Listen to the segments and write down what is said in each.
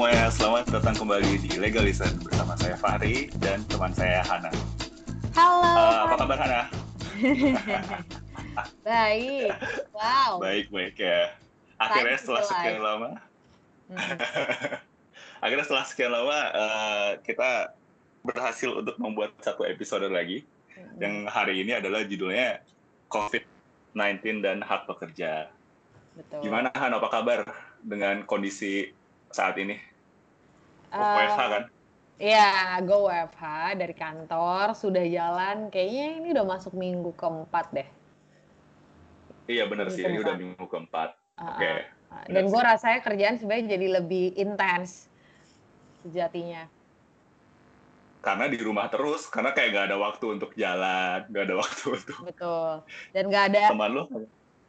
Semuanya, selamat datang kembali di Legalisan bersama saya Fahri dan teman saya Hana. Halo. Uh, apa kabar Hana? baik. Wow. Baik, baik ya. Akhirnya setelah sekian lama, hmm. akhirnya setelah sekian lama uh, kita berhasil untuk membuat satu episode lagi. Hmm. Yang hari ini adalah judulnya COVID-19 dan hak pekerja. Betul. Gimana Han, apa kabar dengan kondisi saat ini? Uh, WFH kan? Iya, go WFH dari kantor, sudah jalan. Kayaknya ini udah masuk minggu keempat deh. Iya benar sih, ini udah minggu keempat. Uh, Oke. Okay. Uh, dan gue rasanya kerjaan sebenarnya jadi lebih intens sejatinya. Karena di rumah terus, karena kayak gak ada waktu untuk jalan, gak ada waktu untuk. Betul. Dan gak ada. Teman lo?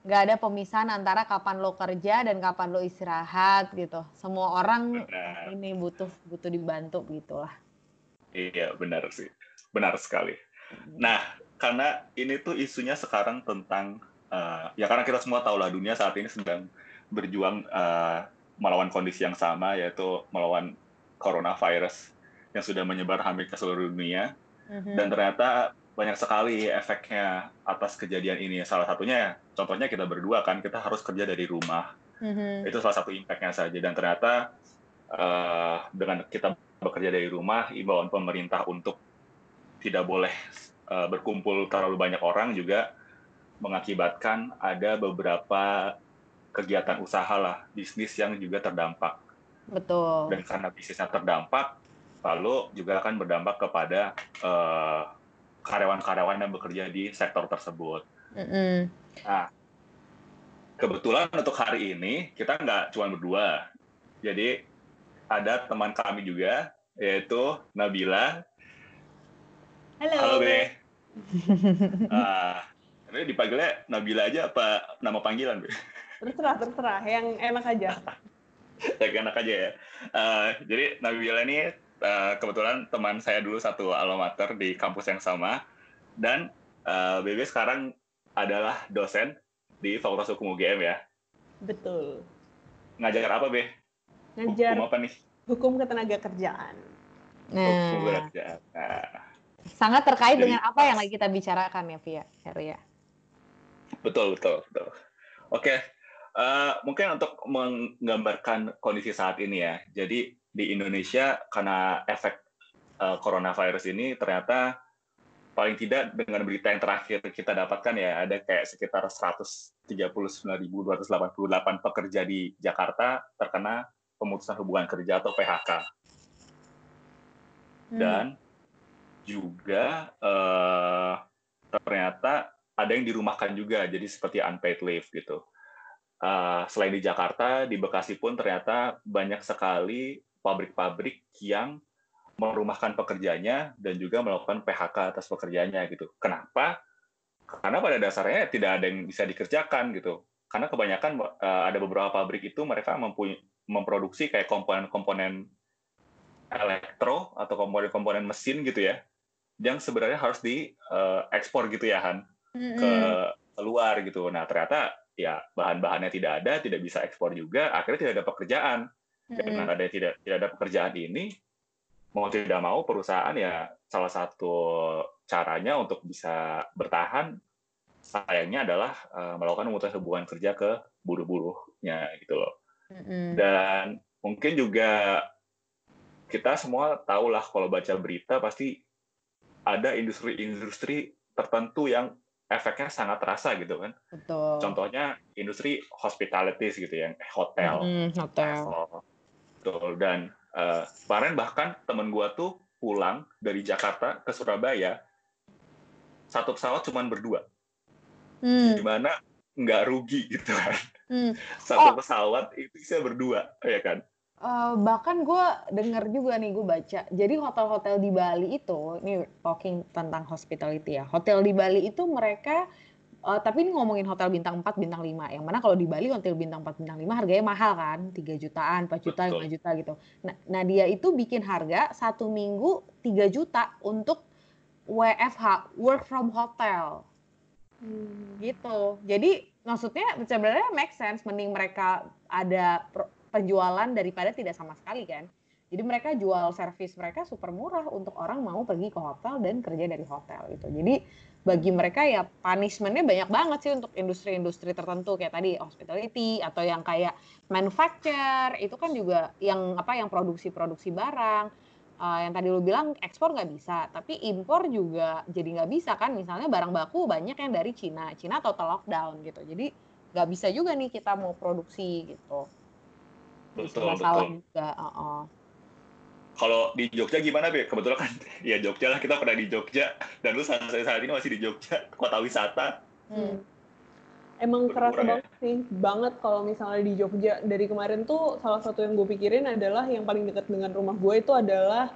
Nggak ada pemisahan antara kapan lo kerja dan kapan lo istirahat gitu. Semua orang benar. ini butuh butuh dibantu gitulah. Iya benar sih, benar sekali. Nah karena ini tuh isunya sekarang tentang uh, ya karena kita semua tahu lah dunia saat ini sedang berjuang uh, melawan kondisi yang sama yaitu melawan coronavirus yang sudah menyebar hampir ke seluruh dunia mm-hmm. dan ternyata banyak sekali efeknya atas kejadian ini. Salah satunya, contohnya kita berdua kan, kita harus kerja dari rumah. Mm-hmm. Itu salah satu impactnya saja. Dan ternyata uh, dengan kita bekerja dari rumah, imbauan pemerintah untuk tidak boleh uh, berkumpul terlalu banyak orang juga mengakibatkan ada beberapa kegiatan usaha lah, bisnis yang juga terdampak. Betul. Dan karena bisnisnya terdampak, lalu juga akan berdampak kepada uh, karyawan-karyawan yang bekerja di sektor tersebut. Mm-hmm. Nah, kebetulan untuk hari ini kita nggak cuma berdua, jadi ada teman kami juga yaitu Nabila. Halo. Halo Be. uh, ini dipanggilnya Nabila aja apa nama panggilan Be? Terserah, terserah. Yang enak aja. yang enak aja ya. Uh, jadi Nabila ini uh, kebetulan teman saya dulu satu alma mater di kampus yang sama dan uh, Bebe sekarang adalah dosen di Fakultas Hukum UGM ya. Betul. Ngajar apa, Be? Ngajar hukum apa nih? Hukum ketenaga kerjaan. Nah, hukum kerjaan. Nah. Sangat terkait Jadi, dengan apa yang lagi kita bicarakan ya, Via, ya. Betul, betul, betul. Oke, uh, mungkin untuk menggambarkan kondisi saat ini ya. Jadi di Indonesia karena efek uh, coronavirus ini ternyata paling tidak dengan berita yang terakhir kita dapatkan ya ada kayak sekitar 139.288 pekerja di Jakarta terkena pemutusan hubungan kerja atau PHK. Hmm. Dan juga uh, ternyata ada yang dirumahkan juga, jadi seperti unpaid leave gitu. Uh, selain di Jakarta, di Bekasi pun ternyata banyak sekali pabrik-pabrik yang merumahkan pekerjanya dan juga melakukan PHK atas pekerjaannya gitu. Kenapa? Karena pada dasarnya tidak ada yang bisa dikerjakan gitu. Karena kebanyakan uh, ada beberapa pabrik itu mereka mempunyai memproduksi kayak komponen-komponen elektro atau komponen-komponen mesin gitu ya, yang sebenarnya harus diekspor uh, gitu ya Han mm-hmm. ke luar gitu. Nah ternyata ya bahan-bahannya tidak ada, tidak bisa ekspor juga, akhirnya tidak ada pekerjaan. Dengan ada tidak tidak ada pekerjaan ini, mau tidak mau perusahaan ya salah satu caranya untuk bisa bertahan sayangnya adalah uh, melakukan memutus hubungan kerja ke buruh-buruhnya gitu loh. Mm-hmm. Dan mungkin juga kita semua tahu lah kalau baca berita pasti ada industri-industri tertentu yang efeknya sangat terasa gitu kan. Betul. Contohnya industri hospitality gitu yang hotel, mm, hotel. Betul. Dan uh, kemarin bahkan temen gue tuh pulang dari Jakarta ke Surabaya, satu pesawat cuma berdua. Hmm. Gimana nggak rugi gitu kan. Hmm. Satu oh. pesawat itu bisa berdua, ya kan? Uh, bahkan gue denger juga nih gue baca jadi hotel-hotel di Bali itu ini talking tentang hospitality ya hotel di Bali itu mereka Uh, tapi ini ngomongin hotel bintang 4, bintang 5. Yang mana kalau di Bali hotel bintang 4, bintang 5 harganya mahal kan. 3 jutaan, 4 juta, Betul. 5 juta gitu. Nah, nah dia itu bikin harga satu minggu 3 juta untuk WFH, work from hotel. Hmm. Gitu. Jadi maksudnya sebenarnya make sense. Mending mereka ada penjualan daripada tidak sama sekali kan. Jadi mereka jual servis mereka super murah untuk orang mau pergi ke hotel dan kerja dari hotel gitu. Jadi bagi mereka ya punishmentnya banyak banget sih untuk industri-industri tertentu. Kayak tadi hospitality atau yang kayak manufacture itu kan juga yang apa yang produksi-produksi barang. Uh, yang tadi lu bilang ekspor nggak bisa tapi impor juga jadi nggak bisa kan. Misalnya barang baku banyak yang dari Cina Cina total lockdown gitu. Jadi nggak bisa juga nih kita mau produksi gitu. Betul masalah betul. juga uh -uh kalau di Jogja gimana Be? Kebetulan kan ya Jogja lah kita pernah di Jogja dan lu saat, saat ini masih di Jogja kota wisata. Hmm. Emang kerasa ya? banget sih, banget kalau misalnya di Jogja dari kemarin tuh salah satu yang gue pikirin adalah yang paling dekat dengan rumah gue itu adalah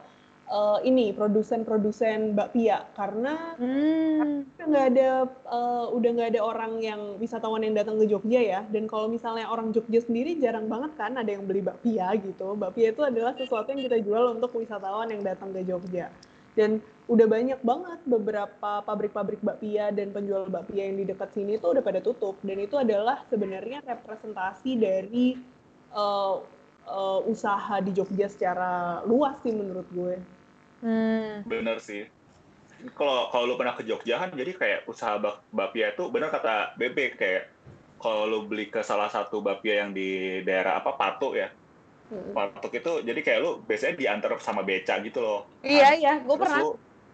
uh, ini produsen-produsen bakpia. Karena hmm. nggak ada uh, udah nggak ada orang yang wisatawan yang datang ke Jogja ya. Dan kalau misalnya orang Jogja sendiri jarang banget kan ada yang beli bakpia gitu. Bakpia itu adalah sesuatu yang kita jual untuk wisatawan yang datang ke Jogja. Dan udah banyak banget beberapa pabrik-pabrik bakpia dan penjual bakpia yang di dekat sini tuh udah pada tutup. Dan itu adalah sebenarnya representasi dari uh, uh, usaha di Jogja secara luas sih menurut gue. Hmm. Bener sih. Kalau kalau lu pernah ke Jogja kan, jadi kayak usaha bak bapia itu bener kata Bebe kayak kalau lu beli ke salah satu bapia yang di daerah apa Patuk ya. Hmm. Patuk itu jadi kayak lu biasanya diantar sama beca gitu loh. Iya kan? iya, gue pernah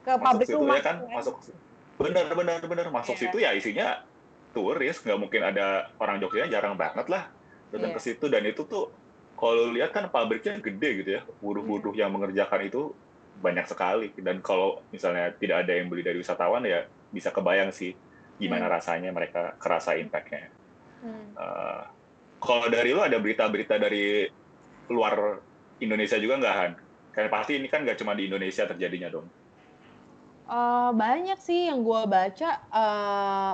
ke pabrik rumah ya kan ya. masuk bener bener bener masuk yeah. situ ya isinya turis nggak mungkin ada orang Jogja jarang banget lah datang yeah. ke situ dan itu tuh kalau lihat kan pabriknya gede gitu ya buruh-buruh yang mengerjakan itu banyak sekali dan kalau misalnya tidak ada yang beli dari wisatawan ya bisa kebayang sih gimana hmm. rasanya mereka kerasa impactnya. Hmm. Uh, kalau dari lo ada berita-berita dari luar Indonesia juga nggak Han? Karena pasti ini kan nggak cuma di Indonesia terjadinya dong. Uh, banyak sih yang gue baca uh,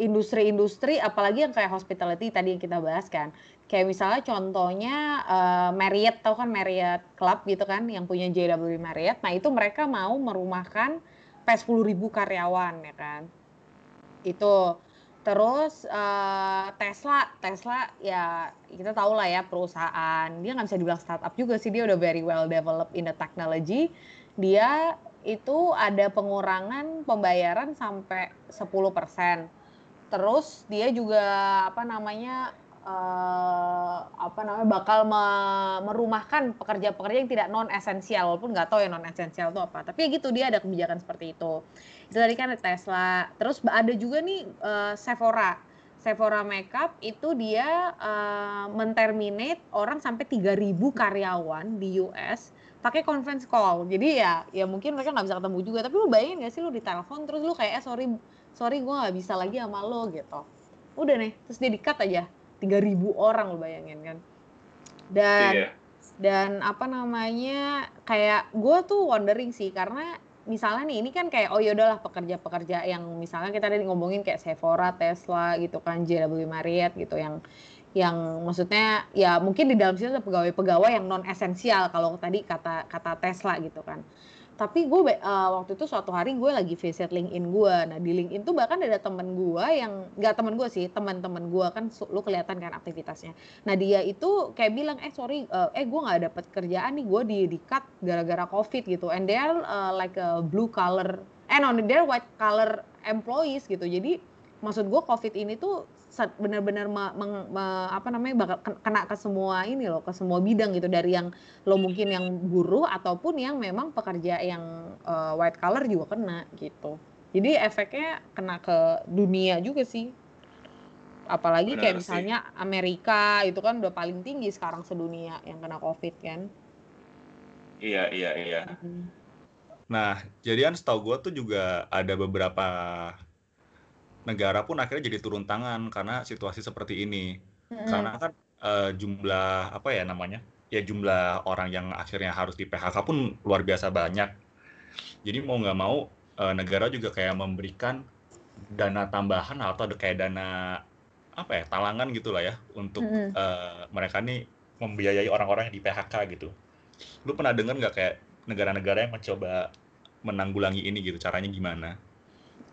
industri-industri, apalagi yang kayak hospitality tadi yang kita bahas kan Kayak misalnya contohnya uh, Marriott, tau kan Marriott Club gitu kan, yang punya JW Marriott. Nah itu mereka mau merumahkan P10 ribu karyawan ya kan. Itu terus uh, Tesla, Tesla ya kita tahu lah ya perusahaan. Dia nggak bisa dibilang startup juga sih, dia udah very well developed in the technology. Dia itu ada pengurangan pembayaran sampai 10%. Terus dia juga apa namanya uh, apa namanya bakal me merumahkan pekerja-pekerja yang tidak non esensial walaupun nggak tahu ya non esensial itu apa tapi ya gitu dia ada kebijakan seperti itu itu tadi kan Tesla terus ada juga nih uh, Sephora Sephora Makeup itu dia uh, menterminate orang sampai 3000 karyawan di US pakai conference call. Jadi ya ya mungkin mereka nggak bisa ketemu juga. Tapi lu bayangin gak sih lu ditelepon terus lu kayak eh sorry sorry gue nggak bisa lagi sama lo gitu. Udah nih terus dia di-cut aja 3000 orang lo bayangin kan. Dan iya. dan apa namanya kayak gue tuh wondering sih karena misalnya nih ini kan kayak oh yaudahlah pekerja-pekerja yang misalnya kita tadi ngomongin kayak Sephora, Tesla gitu kan, JW Marriott gitu yang yang maksudnya ya mungkin di dalam situ ada pegawai-pegawai yang non esensial kalau tadi kata kata Tesla gitu kan tapi gue uh, waktu itu suatu hari gue lagi visit LinkedIn gue nah di LinkedIn tuh bahkan ada temen gue yang nggak temen gue sih teman-teman gue kan lu kelihatan kan aktivitasnya. Nah dia itu kayak bilang eh sorry uh, eh gue nggak dapet kerjaan nih. Gue di di cut gara-gara covid gitu. And they're uh, like a blue color eh no they're white color employees gitu. Jadi maksud gue covid ini tuh benar-benar apa namanya bakal kena ke semua ini loh, ke semua bidang gitu dari yang lo mungkin yang buruh ataupun yang memang pekerja yang uh, white collar juga kena gitu. Jadi efeknya kena ke dunia juga sih. Apalagi Benar kayak sih. misalnya Amerika itu kan udah paling tinggi sekarang sedunia yang kena COVID kan. Iya, iya, iya. Nah, jadian setahu gue tuh juga ada beberapa negara pun akhirnya jadi turun tangan karena situasi seperti ini. Mm-hmm. Karena kan uh, jumlah apa ya namanya? Ya jumlah orang yang akhirnya harus di PHK pun luar biasa banyak. Jadi mau nggak mau uh, negara juga kayak memberikan dana tambahan atau ada kayak dana apa ya talangan gitulah ya untuk mm-hmm. uh, mereka nih membiayai orang-orang yang di PHK gitu. Lu pernah dengar nggak kayak negara-negara yang mencoba menanggulangi ini gitu? Caranya gimana?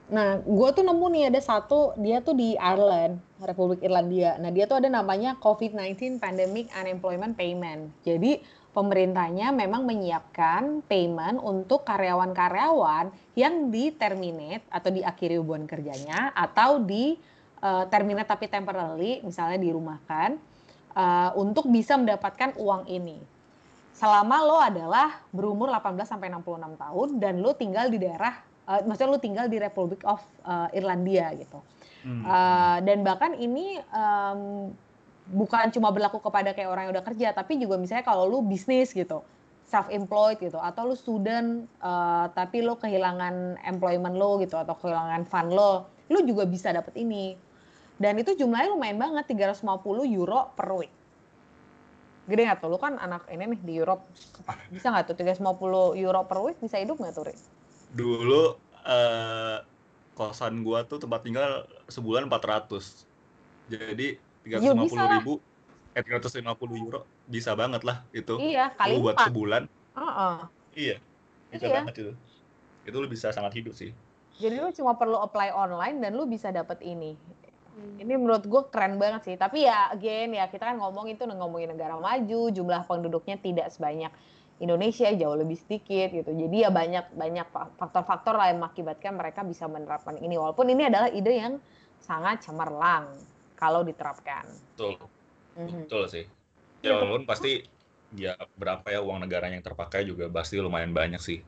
Nah, gue tuh nemu nih ada satu, dia tuh di Ireland, Republik Irlandia. Nah, dia tuh ada namanya COVID-19 Pandemic Unemployment Payment. Jadi, pemerintahnya memang menyiapkan payment untuk karyawan-karyawan yang di terminate atau diakhiri hubungan kerjanya atau di uh, terminate tapi temporarily, misalnya dirumahkan, uh, untuk bisa mendapatkan uang ini. Selama lo adalah berumur 18 sampai 66 tahun dan lo tinggal di daerah uh, maksudnya lu tinggal di Republic of uh, Irlandia gitu. Hmm. Uh, dan bahkan ini um, bukan cuma berlaku kepada kayak orang yang udah kerja, tapi juga misalnya kalau lu bisnis gitu, self employed gitu, atau lu student uh, tapi lu kehilangan employment lo gitu atau kehilangan fund lo, lu juga bisa dapet ini. Dan itu jumlahnya lumayan banget, 350 euro per week. Gede nggak tuh? Lu kan anak ini nih di Europe. Bisa nggak tuh 350 euro per week bisa hidup nggak tuh, Rik? Dulu uh, kosan gua tuh tempat tinggal sebulan 400 jadi 350 ya, ribu eh 350 euro bisa banget lah itu. Iya kali buat sebulan. Uh -uh. iya bisa iya. banget itu. Itu lu bisa sangat hidup sih. Jadi lu cuma perlu apply online dan lu bisa dapet ini. Hmm. ini menurut gue keren banget sih. Tapi ya again ya kita kan ngomong itu ngomongin negara maju jumlah penduduknya tidak sebanyak Indonesia jauh lebih sedikit gitu. Jadi ya banyak banyak faktor-faktor lah yang mengakibatkan mereka bisa menerapkan ini. Walaupun ini adalah ide yang sangat cemerlang kalau diterapkan. Betul. Mm-hmm. Betul sih. Ya walaupun pasti ya berapa ya uang negara yang terpakai juga pasti lumayan banyak sih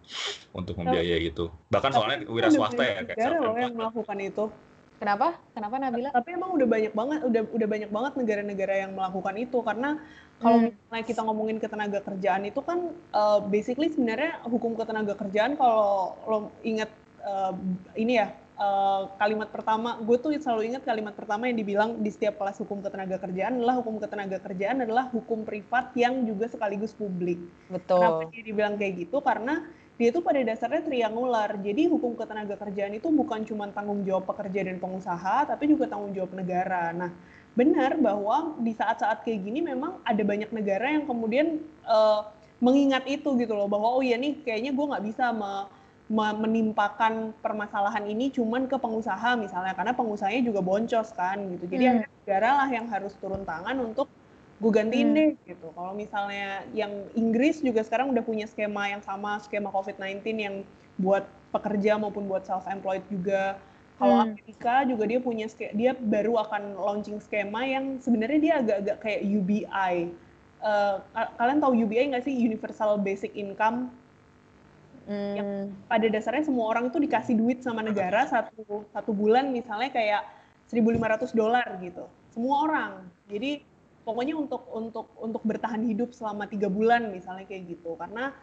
untuk membiayai itu. Bahkan soalnya wira swasta ya kayak negara loh yang melakukan itu. Kenapa? Kenapa Nabila? Tapi emang udah banyak banget, udah udah banyak banget negara-negara yang melakukan itu karena kalau hmm. misalnya kita ngomongin ketenaga kerjaan itu kan uh, basically sebenarnya hukum ketenaga kerjaan kalau lo ingat uh, ini ya uh, kalimat pertama, gue tuh selalu ingat kalimat pertama yang dibilang di setiap kelas hukum ketenaga kerjaan adalah hukum ketenaga kerjaan adalah hukum privat yang juga sekaligus publik. Betul. Kenapa dia dibilang kayak gitu? Karena dia itu pada dasarnya triangular. Jadi hukum ketenaga kerjaan itu bukan cuma tanggung jawab pekerja dan pengusaha, tapi juga tanggung jawab negara. Nah, benar bahwa di saat-saat kayak gini memang ada banyak negara yang kemudian uh, mengingat itu gitu loh, bahwa oh ya nih kayaknya gue nggak bisa me, me, menimpakan permasalahan ini cuman ke pengusaha misalnya, karena pengusahanya juga boncos kan gitu. Jadi hmm. ada negara lah yang harus turun tangan untuk gue gantiin hmm. deh gitu. Kalau misalnya yang Inggris juga sekarang udah punya skema yang sama skema COVID-19 yang buat pekerja maupun buat self employed juga. Kalau hmm. Amerika juga dia punya dia baru akan launching skema yang sebenarnya dia agak-agak kayak UBI. Uh, eh, kalian tahu UBI nggak sih Universal Basic Income? Hmm. Yang pada dasarnya semua orang itu dikasih duit sama negara satu satu bulan misalnya kayak 1.500 dolar gitu. Semua orang. Jadi pokoknya untuk untuk untuk bertahan hidup selama tiga bulan misalnya kayak gitu karena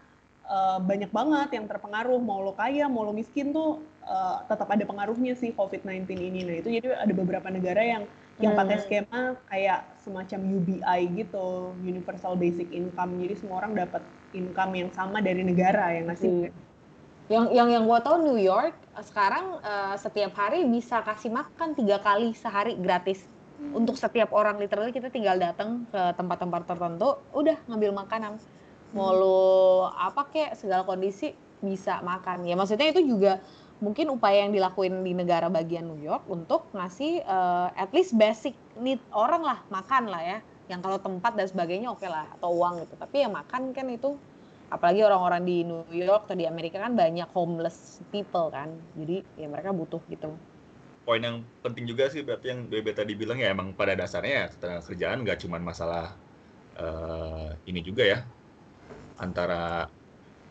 uh, banyak banget yang terpengaruh mau lo kaya mau lo miskin tuh uh, tetap ada pengaruhnya sih COVID-19 ini. Nah itu jadi ada beberapa negara yang yang pakai hmm. skema kayak semacam UBI gitu Universal Basic Income. Jadi semua orang dapat income yang sama dari negara yang ngasih hmm. yang yang yang gua tahu New York sekarang uh, setiap hari bisa kasih makan tiga kali sehari gratis. Untuk setiap orang literally kita tinggal datang ke tempat-tempat tertentu udah ngambil makanan mau lo apa kek segala kondisi bisa makan. Ya maksudnya itu juga mungkin upaya yang dilakuin di negara bagian New York untuk ngasih uh, at least basic need orang lah makan lah ya. Yang kalau tempat dan sebagainya oke okay lah atau uang gitu. Tapi ya makan kan itu. Apalagi orang-orang di New York atau di Amerika kan banyak homeless people kan. Jadi ya mereka butuh gitu. Poin yang penting juga sih berarti yang Bebe tadi bilang ya emang pada dasarnya ya kerjaan nggak cuma masalah uh, ini juga ya antara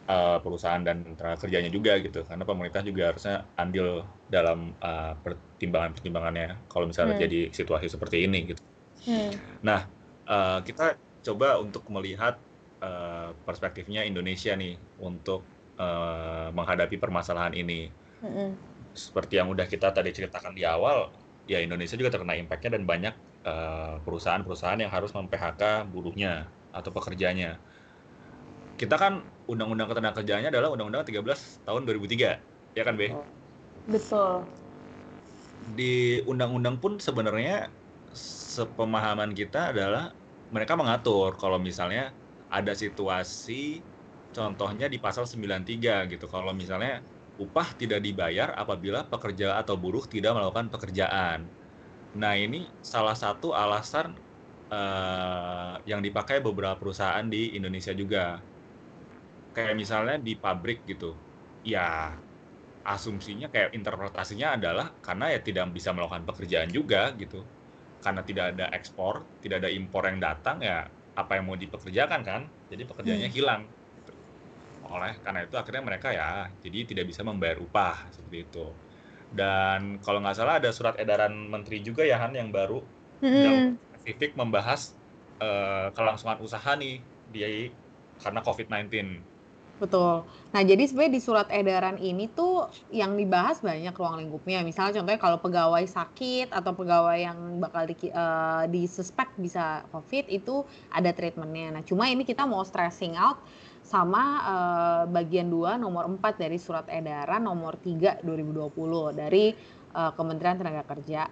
uh, perusahaan dan tenaga kerjanya juga gitu karena pemerintah juga harusnya andil dalam uh, pertimbangan-pertimbangannya kalau misalnya hmm. jadi situasi seperti ini gitu. Hmm. Nah uh, kita coba untuk melihat uh, perspektifnya Indonesia nih untuk uh, menghadapi permasalahan ini. Hmm seperti yang udah kita tadi ceritakan di awal, ya Indonesia juga terkena impact-nya dan banyak eh, perusahaan-perusahaan yang harus mem-PHK buruhnya atau pekerjanya. Kita kan Undang-Undang Ketenagakerjaannya adalah Undang-Undang 13 tahun 2003, ya kan, Be? Betul. Di undang-undang pun sebenarnya sepemahaman kita adalah mereka mengatur kalau misalnya ada situasi contohnya di pasal 93 gitu. Kalau misalnya upah tidak dibayar apabila pekerja atau buruh tidak melakukan pekerjaan. Nah, ini salah satu alasan uh, yang dipakai beberapa perusahaan di Indonesia juga. Kayak misalnya di pabrik gitu. Ya, asumsinya kayak interpretasinya adalah karena ya tidak bisa melakukan pekerjaan juga gitu. Karena tidak ada ekspor, tidak ada impor yang datang ya apa yang mau dipekerjakan kan. Jadi pekerjaannya hmm. hilang. Gitu. Oleh karena itu akhirnya mereka ya jadi tidak bisa membayar upah seperti itu. Dan kalau nggak salah ada surat edaran menteri juga ya Han yang baru hmm. yang spesifik membahas uh, kelangsungan usaha nih di karena COVID-19. Betul. Nah, jadi sebenarnya di surat edaran ini tuh yang dibahas banyak ruang lingkupnya. Misalnya contohnya kalau pegawai sakit atau pegawai yang bakal di, uh, disuspek bisa COVID itu ada treatmentnya. Nah, cuma ini kita mau stressing out sama uh, bagian 2 nomor 4 dari surat edaran nomor 3 2020 dari uh, Kementerian Tenaga Kerja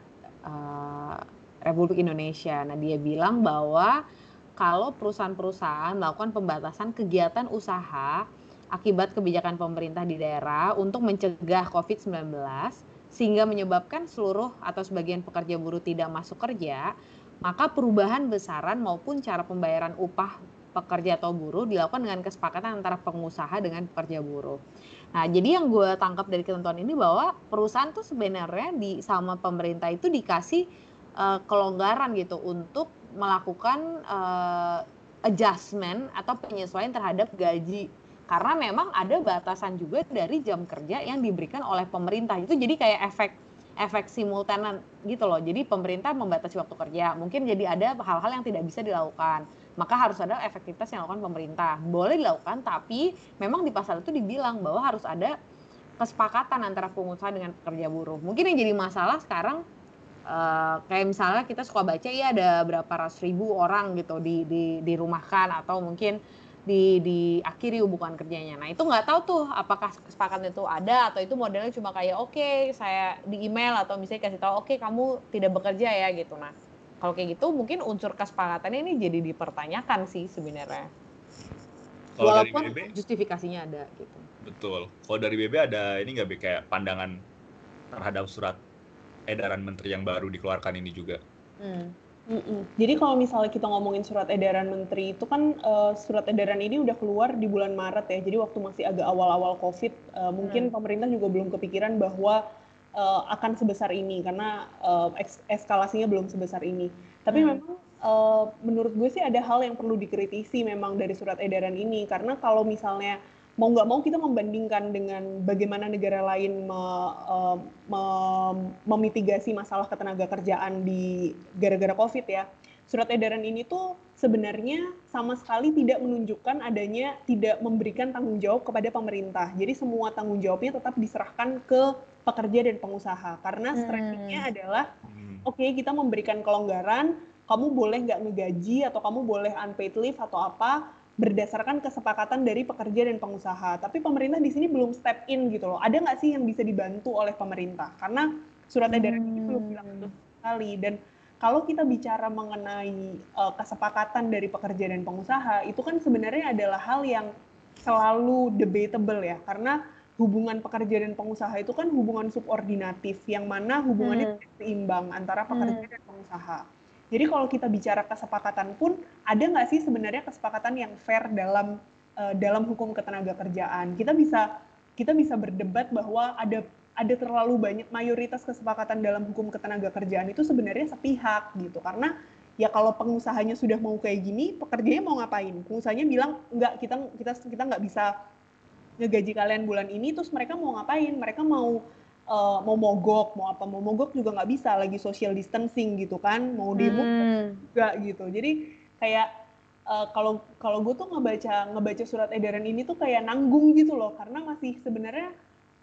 uh, Republik Indonesia. Nah, dia bilang bahwa kalau perusahaan-perusahaan melakukan pembatasan kegiatan usaha akibat kebijakan pemerintah di daerah untuk mencegah COVID-19 sehingga menyebabkan seluruh atau sebagian pekerja buruh tidak masuk kerja, maka perubahan besaran maupun cara pembayaran upah pekerja atau buruh dilakukan dengan kesepakatan antara pengusaha dengan pekerja buruh. Nah, jadi yang gue tangkap dari ketentuan ini bahwa perusahaan tuh sebenarnya di sama pemerintah itu dikasih uh, kelonggaran gitu untuk melakukan uh, adjustment atau penyesuaian terhadap gaji karena memang ada batasan juga dari jam kerja yang diberikan oleh pemerintah. Itu jadi kayak efek efek simultan gitu loh. Jadi pemerintah membatasi waktu kerja. Mungkin jadi ada hal-hal yang tidak bisa dilakukan. Maka harus ada efektivitas yang dilakukan pemerintah. Boleh dilakukan tapi memang di pasal itu dibilang bahwa harus ada kesepakatan antara pengusaha dengan pekerja buruh. Mungkin yang jadi masalah sekarang Uh, kayak misalnya kita suka baca ya ada berapa ratus ribu orang gitu di, di dirumahkan. Atau mungkin di diakhiri hubungan kerjanya. Nah itu nggak tahu tuh apakah kesepakatan itu ada atau itu modelnya cuma kayak oke okay, saya di email atau misalnya kasih tahu oke okay, kamu tidak bekerja ya gitu. Nah kalau kayak gitu mungkin unsur kesepakatan ini jadi dipertanyakan sih sebenarnya. Kalau Walaupun dari BB, justifikasinya ada gitu. Betul. Kalau dari BB ada ini nggak kayak pandangan terhadap surat edaran menteri yang baru dikeluarkan ini juga? Hmm. Mm-mm. Jadi kalau misalnya kita ngomongin surat edaran menteri itu kan uh, surat edaran ini udah keluar di bulan Maret ya. Jadi waktu masih agak awal-awal COVID, uh, mungkin hmm. pemerintah juga belum kepikiran bahwa uh, akan sebesar ini karena uh, eskalasinya belum sebesar ini. Tapi hmm. memang uh, menurut gue sih ada hal yang perlu dikritisi memang dari surat edaran ini karena kalau misalnya mau nggak mau kita membandingkan dengan bagaimana negara lain me, uh, me, memitigasi masalah ketenaga kerjaan di gara-gara COVID ya. Surat edaran ini tuh sebenarnya sama sekali tidak menunjukkan adanya tidak memberikan tanggung jawab kepada pemerintah. Jadi semua tanggung jawabnya tetap diserahkan ke pekerja dan pengusaha karena hmm. adalah hmm. oke okay, kita memberikan kelonggaran, kamu boleh nggak ngegaji atau kamu boleh unpaid leave atau apa, berdasarkan kesepakatan dari pekerja dan pengusaha. Tapi pemerintah di sini belum step in gitu loh. Ada nggak sih yang bisa dibantu oleh pemerintah? Karena surat edaran hmm. ini belum hmm. bilang itu sekali. Dan kalau kita bicara mengenai uh, kesepakatan dari pekerja dan pengusaha, itu kan sebenarnya adalah hal yang selalu debatable ya. Karena hubungan pekerja dan pengusaha itu kan hubungan subordinatif, yang mana hubungannya hmm. seimbang antara pekerja hmm. dan pengusaha. Jadi kalau kita bicara kesepakatan pun ada nggak sih sebenarnya kesepakatan yang fair dalam uh, dalam hukum ketenaga kerjaan? Kita bisa kita bisa berdebat bahwa ada ada terlalu banyak mayoritas kesepakatan dalam hukum ketenaga kerjaan itu sebenarnya sepihak gitu. Karena ya kalau pengusahanya sudah mau kayak gini pekerjanya mau ngapain? Pengusahanya bilang nggak kita kita kita nggak bisa ngegaji kalian bulan ini terus mereka mau ngapain? Mereka mau uh, mau mogok mau apa mau mogok juga nggak bisa lagi social distancing gitu kan mau demo hmm. juga gitu jadi kayak uh, kalau kalau gue tuh ngebaca ngebaca surat edaran ini tuh kayak nanggung gitu loh karena masih sebenarnya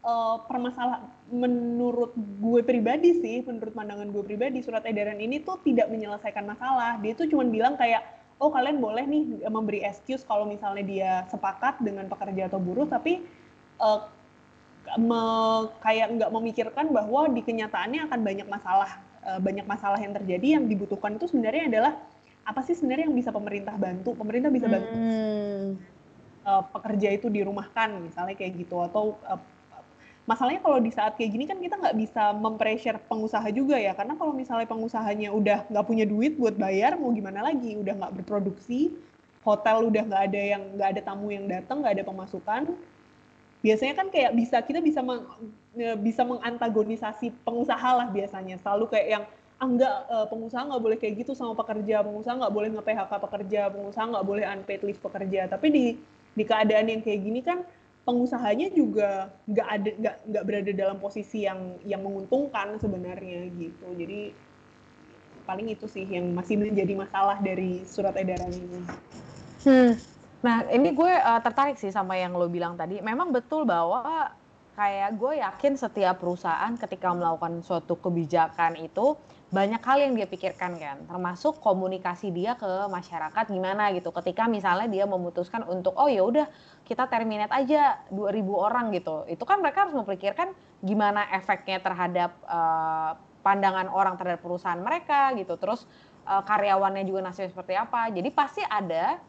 uh, permasalahan menurut gue pribadi sih menurut pandangan gue pribadi surat edaran ini tuh tidak menyelesaikan masalah dia tuh cuma bilang kayak oh kalian boleh nih memberi excuse kalau misalnya dia sepakat dengan pekerja atau buruh tapi uh, me, kayak nggak memikirkan bahwa di kenyataannya akan banyak masalah uh, banyak masalah yang terjadi yang dibutuhkan itu sebenarnya adalah apa sih sebenarnya yang bisa pemerintah bantu pemerintah bisa bantu hmm. uh, pekerja itu dirumahkan misalnya kayak gitu atau uh, masalahnya kalau di saat kayak gini kan kita nggak bisa mempressure pengusaha juga ya karena kalau misalnya pengusahanya udah nggak punya duit buat bayar mau gimana lagi udah nggak berproduksi hotel udah nggak ada yang nggak ada tamu yang datang nggak ada pemasukan biasanya kan kayak bisa kita bisa meng, bisa mengantagonisasi pengusaha lah biasanya selalu kayak yang ah enggak e, pengusaha nggak boleh kayak gitu sama pekerja pengusaha nggak boleh nge PHK pekerja pengusaha nggak boleh unpaid leave pekerja tapi di di keadaan yang kayak gini kan pengusahanya juga nggak ada nggak nggak berada dalam posisi yang yang menguntungkan sebenarnya gitu jadi paling itu sih yang masih menjadi masalah dari surat edaran ini. Hmm. Nah ini gue uh, tertarik sih sama yang lo bilang tadi. Memang betul bahwa kayak gue yakin setiap perusahaan ketika melakukan suatu kebijakan itu banyak hal yang dia pikirkan kan, termasuk komunikasi dia ke masyarakat gimana gitu. Ketika misalnya dia memutuskan untuk oh ya udah kita terminate aja 2000 orang gitu. Itu kan mereka harus memikirkan gimana efeknya terhadap uh, pandangan orang terhadap perusahaan mereka gitu. Terus uh, karyawannya juga nasibnya seperti apa. Jadi pasti ada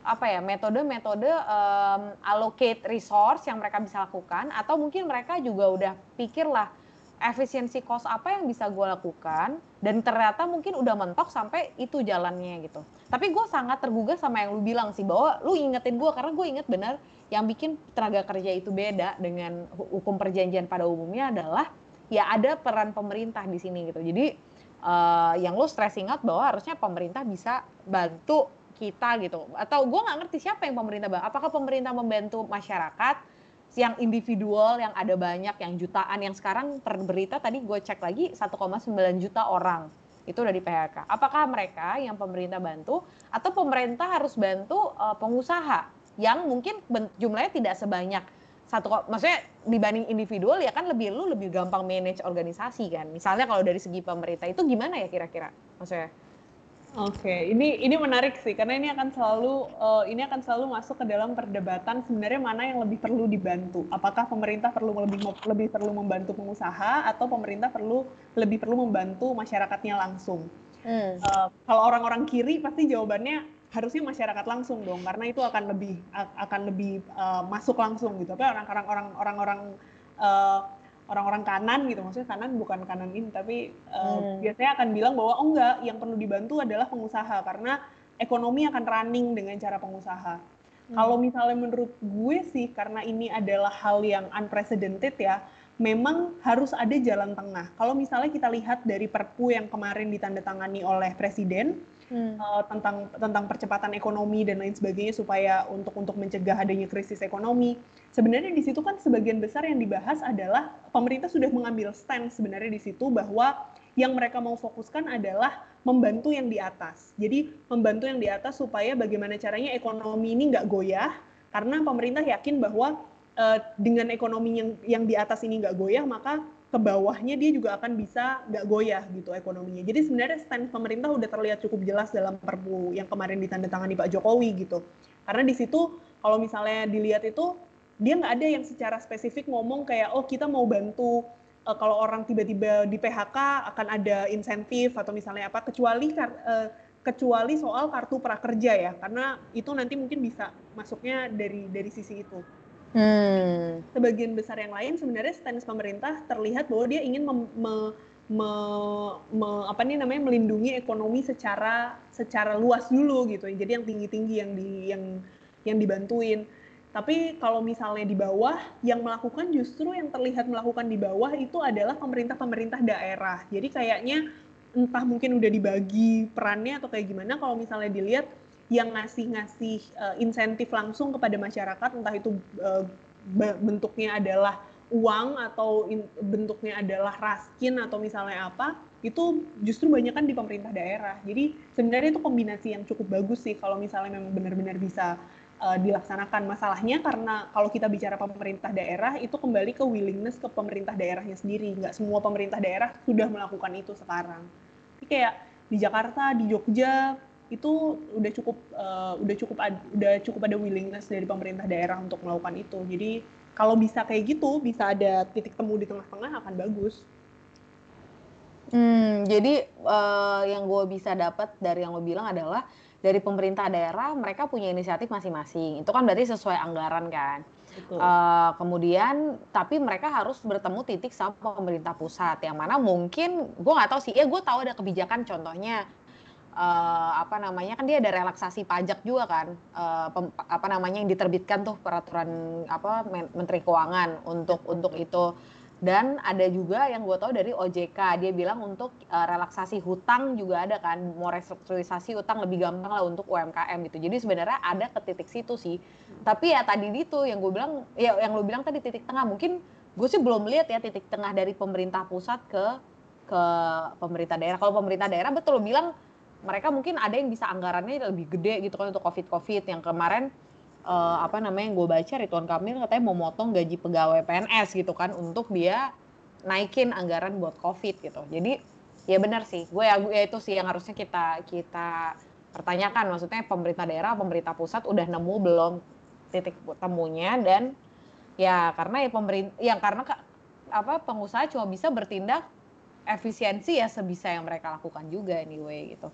apa ya metode-metode um, allocate resource yang mereka bisa lakukan atau mungkin mereka juga udah pikir lah efisiensi cost apa yang bisa gue lakukan dan ternyata mungkin udah mentok sampai itu jalannya gitu. Tapi gue sangat tergugah sama yang lu bilang sih bahwa lu ingetin gue karena gue inget bener yang bikin tenaga kerja itu beda dengan hukum perjanjian pada umumnya adalah ya ada peran pemerintah di sini gitu. Jadi uh, yang lu stressing out bahwa harusnya pemerintah bisa bantu kita gitu. Atau gue nggak ngerti siapa yang pemerintah bantu. Apakah pemerintah membantu masyarakat? yang individual yang ada banyak yang jutaan yang sekarang per berita tadi gue cek lagi 1,9 juta orang itu udah di PHK. Apakah mereka yang pemerintah bantu atau pemerintah harus bantu uh, pengusaha yang mungkin jumlahnya tidak sebanyak satu maksudnya dibanding individual ya kan lebih lu lebih gampang manage organisasi kan. Misalnya kalau dari segi pemerintah itu gimana ya kira-kira? Maksudnya Oke, okay. ini ini menarik sih karena ini akan selalu uh, ini akan selalu masuk ke dalam perdebatan sebenarnya mana yang lebih perlu dibantu. Apakah pemerintah perlu lebih lebih perlu membantu pengusaha atau pemerintah perlu lebih perlu membantu masyarakatnya langsung? Hmm. Uh, kalau orang-orang kiri pasti jawabannya harusnya masyarakat langsung dong karena itu akan lebih akan lebih uh, masuk langsung gitu. Tapi orang-orang orang-orang uh, orang-orang kanan gitu maksudnya kanan bukan kanan ini tapi uh, hmm. biasanya akan bilang bahwa oh enggak yang perlu dibantu adalah pengusaha karena ekonomi akan running dengan cara pengusaha. Hmm. Kalau misalnya menurut gue sih karena ini adalah hal yang unprecedented ya, memang harus ada jalan tengah. Kalau misalnya kita lihat dari Perpu yang kemarin ditandatangani oleh presiden hmm. uh, tentang tentang percepatan ekonomi dan lain sebagainya supaya untuk untuk mencegah adanya krisis ekonomi. Sebenarnya di situ kan sebagian besar yang dibahas adalah pemerintah sudah mengambil stand sebenarnya di situ bahwa yang mereka mau fokuskan adalah membantu yang di atas. Jadi membantu yang di atas supaya bagaimana caranya ekonomi ini nggak goyah karena pemerintah yakin bahwa uh, dengan ekonomi yang yang di atas ini nggak goyah maka ke bawahnya dia juga akan bisa nggak goyah gitu ekonominya. Jadi sebenarnya stand pemerintah udah terlihat cukup jelas dalam perpu yang kemarin ditandatangani Pak Jokowi gitu. Karena di situ kalau misalnya dilihat itu dia nggak ada yang secara spesifik ngomong kayak oh kita mau bantu uh, kalau orang tiba-tiba di PHK akan ada insentif atau misalnya apa kecuali uh, kecuali soal kartu prakerja ya karena itu nanti mungkin bisa masuknya dari dari sisi itu. Hmm. Sebagian besar yang lain sebenarnya stance pemerintah terlihat bahwa dia ingin mem, me, me, me, apa nih namanya melindungi ekonomi secara secara luas dulu gitu. Jadi yang tinggi-tinggi yang di yang yang dibantuin. Tapi kalau misalnya di bawah, yang melakukan justru yang terlihat melakukan di bawah itu adalah pemerintah-pemerintah daerah. Jadi kayaknya entah mungkin udah dibagi perannya atau kayak gimana. Kalau misalnya dilihat yang ngasih-ngasih uh, insentif langsung kepada masyarakat, entah itu uh, bentuknya adalah uang atau in, bentuknya adalah raskin atau misalnya apa, itu justru banyak kan di pemerintah daerah. Jadi sebenarnya itu kombinasi yang cukup bagus sih kalau misalnya memang benar-benar bisa uh, dilaksanakan. Masalahnya karena kalau kita bicara pemerintah daerah itu kembali ke willingness ke pemerintah daerahnya sendiri. Nggak semua pemerintah daerah sudah melakukan itu sekarang. Jadi kayak di Jakarta, di Jogja, itu udah cukup uh, udah cukup ad, udah cukup ada willingness dari pemerintah daerah untuk melakukan itu. Jadi kalau bisa kayak gitu, bisa ada titik temu di tengah-tengah akan bagus. Hmm, jadi uh, yang gue bisa dapat dari yang lo bilang adalah dari pemerintah daerah mereka punya inisiatif masing-masing. Itu kan berarti sesuai anggaran kan. Uh, kemudian tapi mereka harus bertemu titik sama pemerintah pusat. Yang mana mungkin gue nggak tahu sih. Ya gue tahu ada kebijakan contohnya uh, apa namanya kan dia ada relaksasi pajak juga kan. Uh, pem, apa namanya yang diterbitkan tuh peraturan apa menteri keuangan untuk untuk itu dan ada juga yang gue tahu dari OJK dia bilang untuk uh, relaksasi hutang juga ada kan mau restrukturisasi hutang lebih gampang lah untuk UMKM gitu. Jadi sebenarnya ada ke titik situ sih. Tapi ya tadi itu yang gue bilang ya yang lo bilang tadi titik tengah. Mungkin gue sih belum lihat ya titik tengah dari pemerintah pusat ke ke pemerintah daerah. Kalau pemerintah daerah betul lo bilang mereka mungkin ada yang bisa anggarannya lebih gede gitu kan untuk covid covid yang kemarin uh, apa namanya yang gue baca Ridwan Kamil katanya mau motong gaji pegawai PNS gitu kan untuk dia naikin anggaran buat COVID gitu. Jadi ya benar sih, gue ya, ya itu sih yang harusnya kita kita pertanyakan. Maksudnya pemerintah daerah, pemerintah pusat udah nemu belum titik temunya dan ya karena ya pemerintah, yang karena apa pengusaha cuma bisa bertindak efisiensi ya sebisa yang mereka lakukan juga anyway gitu.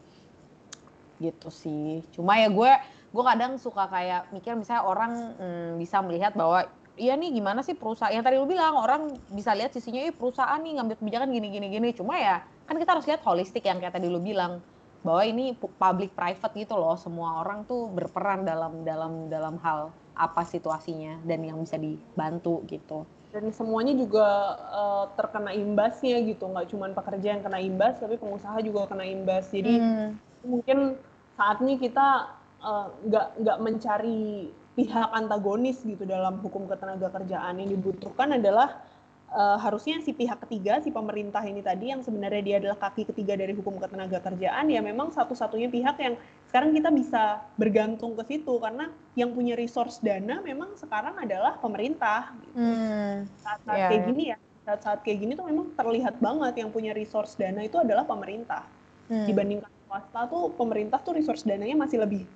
Gitu sih. Cuma ya gue gue kadang suka kayak mikir misalnya orang hmm, bisa melihat bahwa iya nih gimana sih perusahaan? Yang tadi lu bilang orang bisa lihat sisinya ini perusahaan nih ngambil kebijakan gini gini gini. Cuma ya kan kita harus lihat holistik yang kayak tadi lu bilang bahwa ini public private gitu loh. Semua orang tuh berperan dalam dalam dalam hal apa situasinya dan yang bisa dibantu gitu. Dan semuanya juga uh, terkena imbasnya gitu. Nggak cuma pekerja yang kena imbas tapi pengusaha juga kena imbas. Jadi hmm. mungkin saatnya kita Eh, nggak uh, nggak mencari pihak antagonis gitu dalam hukum ketenaga kerjaan yang dibutuhkan adalah uh, harusnya si pihak ketiga si pemerintah ini tadi yang sebenarnya dia adalah kaki ketiga dari hukum ketenaga kerjaan ya memang satu-satunya pihak yang sekarang kita bisa bergantung ke situ karena yang punya resource dana memang sekarang adalah pemerintah gitu. Hmm, saat-saat yeah. kayak gini ya saat-saat kayak gini tuh memang terlihat banget yang punya resource dana itu adalah pemerintah hmm. dibandingkan swasta tuh pemerintah tuh resource dananya masih lebih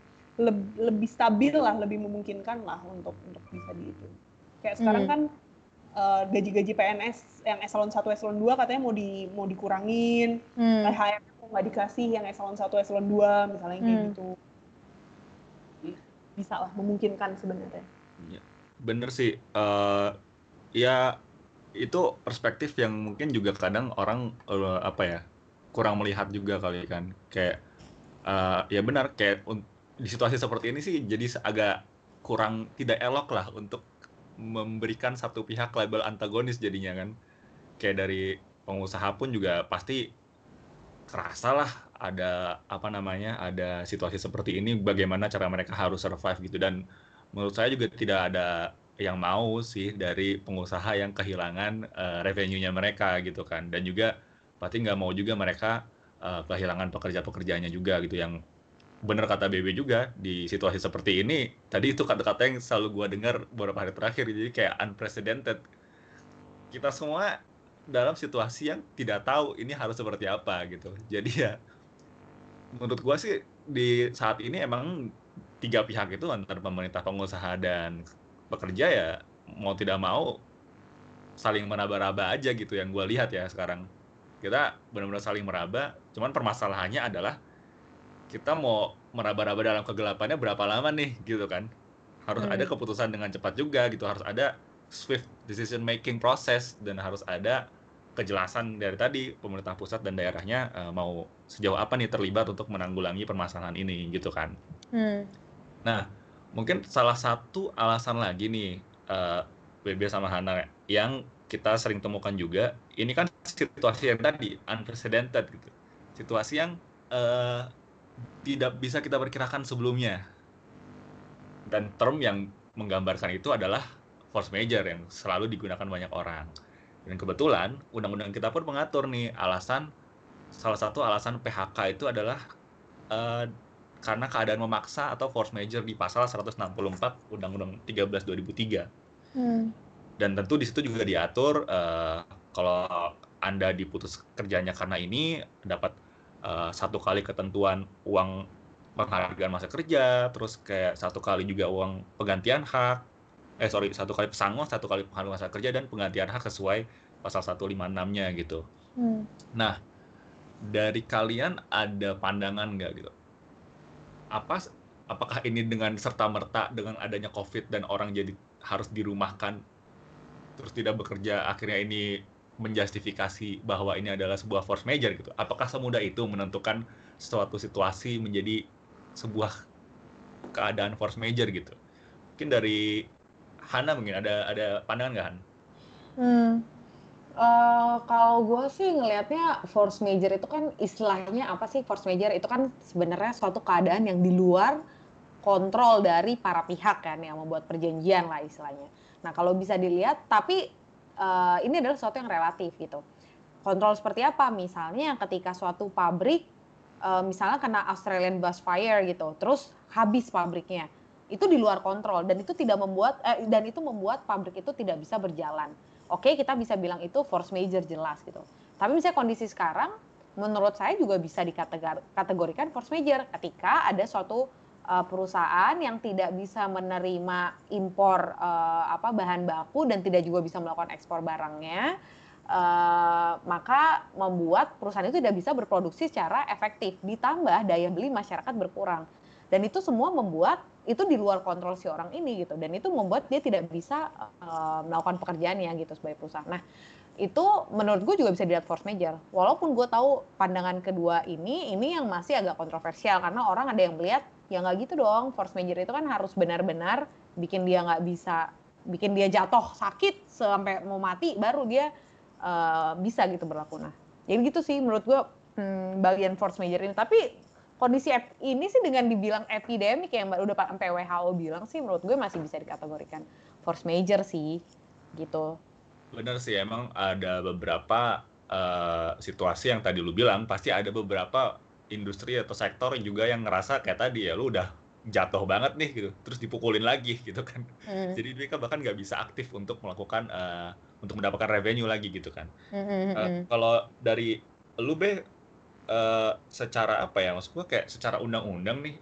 lebih, lebih stabil lah, lebih memungkinkan lah untuk untuk bisa di itu. Kayak sekarang hmm. kan uh, gaji-gaji PNS yang eselon 1 eselon 2 katanya mau di mau dikurangin, hmm. THR nggak dikasih yang eselon 1 eselon 2 misalnya hmm. kayak gitu. Bisa lah memungkinkan sebenarnya. Ya, bener sih. Uh, ya itu perspektif yang mungkin juga kadang orang uh, apa ya kurang melihat juga kali kan kayak uh, ya benar kayak di situasi seperti ini sih jadi agak kurang tidak elok lah untuk memberikan satu pihak label antagonis jadinya kan. Kayak dari pengusaha pun juga pasti kerasa lah ada apa namanya ada situasi seperti ini bagaimana cara mereka harus survive gitu. Dan menurut saya juga tidak ada yang mau sih dari pengusaha yang kehilangan uh, revenue-nya mereka gitu kan. Dan juga pasti nggak mau juga mereka uh, kehilangan pekerja-pekerjanya juga gitu yang bener kata BB juga di situasi seperti ini tadi itu kata-kata yang selalu gue dengar beberapa hari terakhir jadi kayak unprecedented. Kita semua dalam situasi yang tidak tahu ini harus seperti apa gitu. Jadi ya menurut gue sih di saat ini emang tiga pihak itu antara pemerintah pengusaha dan pekerja ya mau tidak mau saling meraba-raba aja gitu yang gue lihat ya sekarang. Kita benar-benar saling meraba cuman permasalahannya adalah kita mau meraba-raba dalam kegelapannya berapa lama nih gitu kan harus hmm. ada keputusan dengan cepat juga gitu harus ada swift decision making process dan harus ada kejelasan dari tadi pemerintah pusat dan daerahnya uh, mau sejauh apa nih terlibat untuk menanggulangi permasalahan ini gitu kan hmm. nah mungkin salah satu alasan lagi nih uh, eh, BB sama Hana yang kita sering temukan juga ini kan situasi yang tadi unprecedented gitu situasi yang uh, tidak bisa kita perkirakan sebelumnya. Dan term yang menggambarkan itu adalah force major yang selalu digunakan banyak orang. Dan kebetulan undang-undang kita pun mengatur nih alasan salah satu alasan PHK itu adalah uh, karena keadaan memaksa atau force major di pasal 164 Undang-Undang 13 2003. Hmm. Dan tentu di situ juga diatur uh, kalau Anda diputus kerjanya karena ini dapat uh, satu kali ketentuan uang penghargaan masa kerja, terus kayak satu kali juga uang penggantian hak, eh sorry satu kali pesangon, satu kali penghargaan masa kerja dan penggantian hak sesuai pasal 156-nya gitu. Hmm. Nah, dari kalian ada pandangan nggak gitu? apa apakah ini dengan serta merta dengan adanya covid dan orang jadi harus dirumahkan terus tidak bekerja akhirnya ini menjustifikasi bahwa ini adalah sebuah force major gitu apakah semudah itu menentukan suatu situasi menjadi sebuah keadaan force major gitu mungkin dari Hana mungkin ada ada pandangan nggak Han? Hmm. Uh, kalau gue sih ngelihatnya force major itu kan istilahnya apa sih force major itu kan sebenarnya suatu keadaan yang di luar kontrol dari para pihak kan yang membuat perjanjian lah istilahnya. Nah kalau bisa dilihat tapi uh, ini adalah sesuatu yang relatif gitu. Kontrol seperti apa? Misalnya ketika suatu pabrik uh, misalnya kena Australian fire gitu, terus habis pabriknya, itu di luar kontrol dan itu tidak membuat eh, dan itu membuat pabrik itu tidak bisa berjalan oke kita bisa bilang itu force major jelas gitu. Tapi misalnya kondisi sekarang, menurut saya juga bisa dikategorikan force major ketika ada suatu uh, perusahaan yang tidak bisa menerima impor uh, apa bahan baku dan tidak juga bisa melakukan ekspor barangnya, uh, maka membuat perusahaan itu tidak bisa berproduksi secara efektif. Ditambah daya beli masyarakat berkurang dan itu semua membuat itu di luar kontrol si orang ini gitu dan itu membuat dia tidak bisa uh, melakukan pekerjaannya gitu sebagai perusahaan. Nah itu menurut gue juga bisa dilihat force major. Walaupun gue tahu pandangan kedua ini ini yang masih agak kontroversial karena orang ada yang melihat ya nggak gitu dong force major itu kan harus benar-benar bikin dia nggak bisa bikin dia jatuh sakit sampai mau mati baru dia uh, bisa gitu berlaku. Nah jadi gitu sih menurut gue hmm, bagian force major ini. Tapi kondisi ini sih dengan dibilang epidemik yang udah sampai WHO bilang sih menurut gue masih bisa dikategorikan force major sih gitu. Bener sih emang ada beberapa uh, situasi yang tadi lu bilang pasti ada beberapa industri atau sektor juga yang ngerasa kayak tadi ya lu udah jatuh banget nih gitu terus dipukulin lagi gitu kan hmm. jadi mereka bahkan nggak bisa aktif untuk melakukan uh, untuk mendapatkan revenue lagi gitu kan hmm. uh, kalau dari lu be uh, secara apa ya maksud gue kayak secara undang-undang nih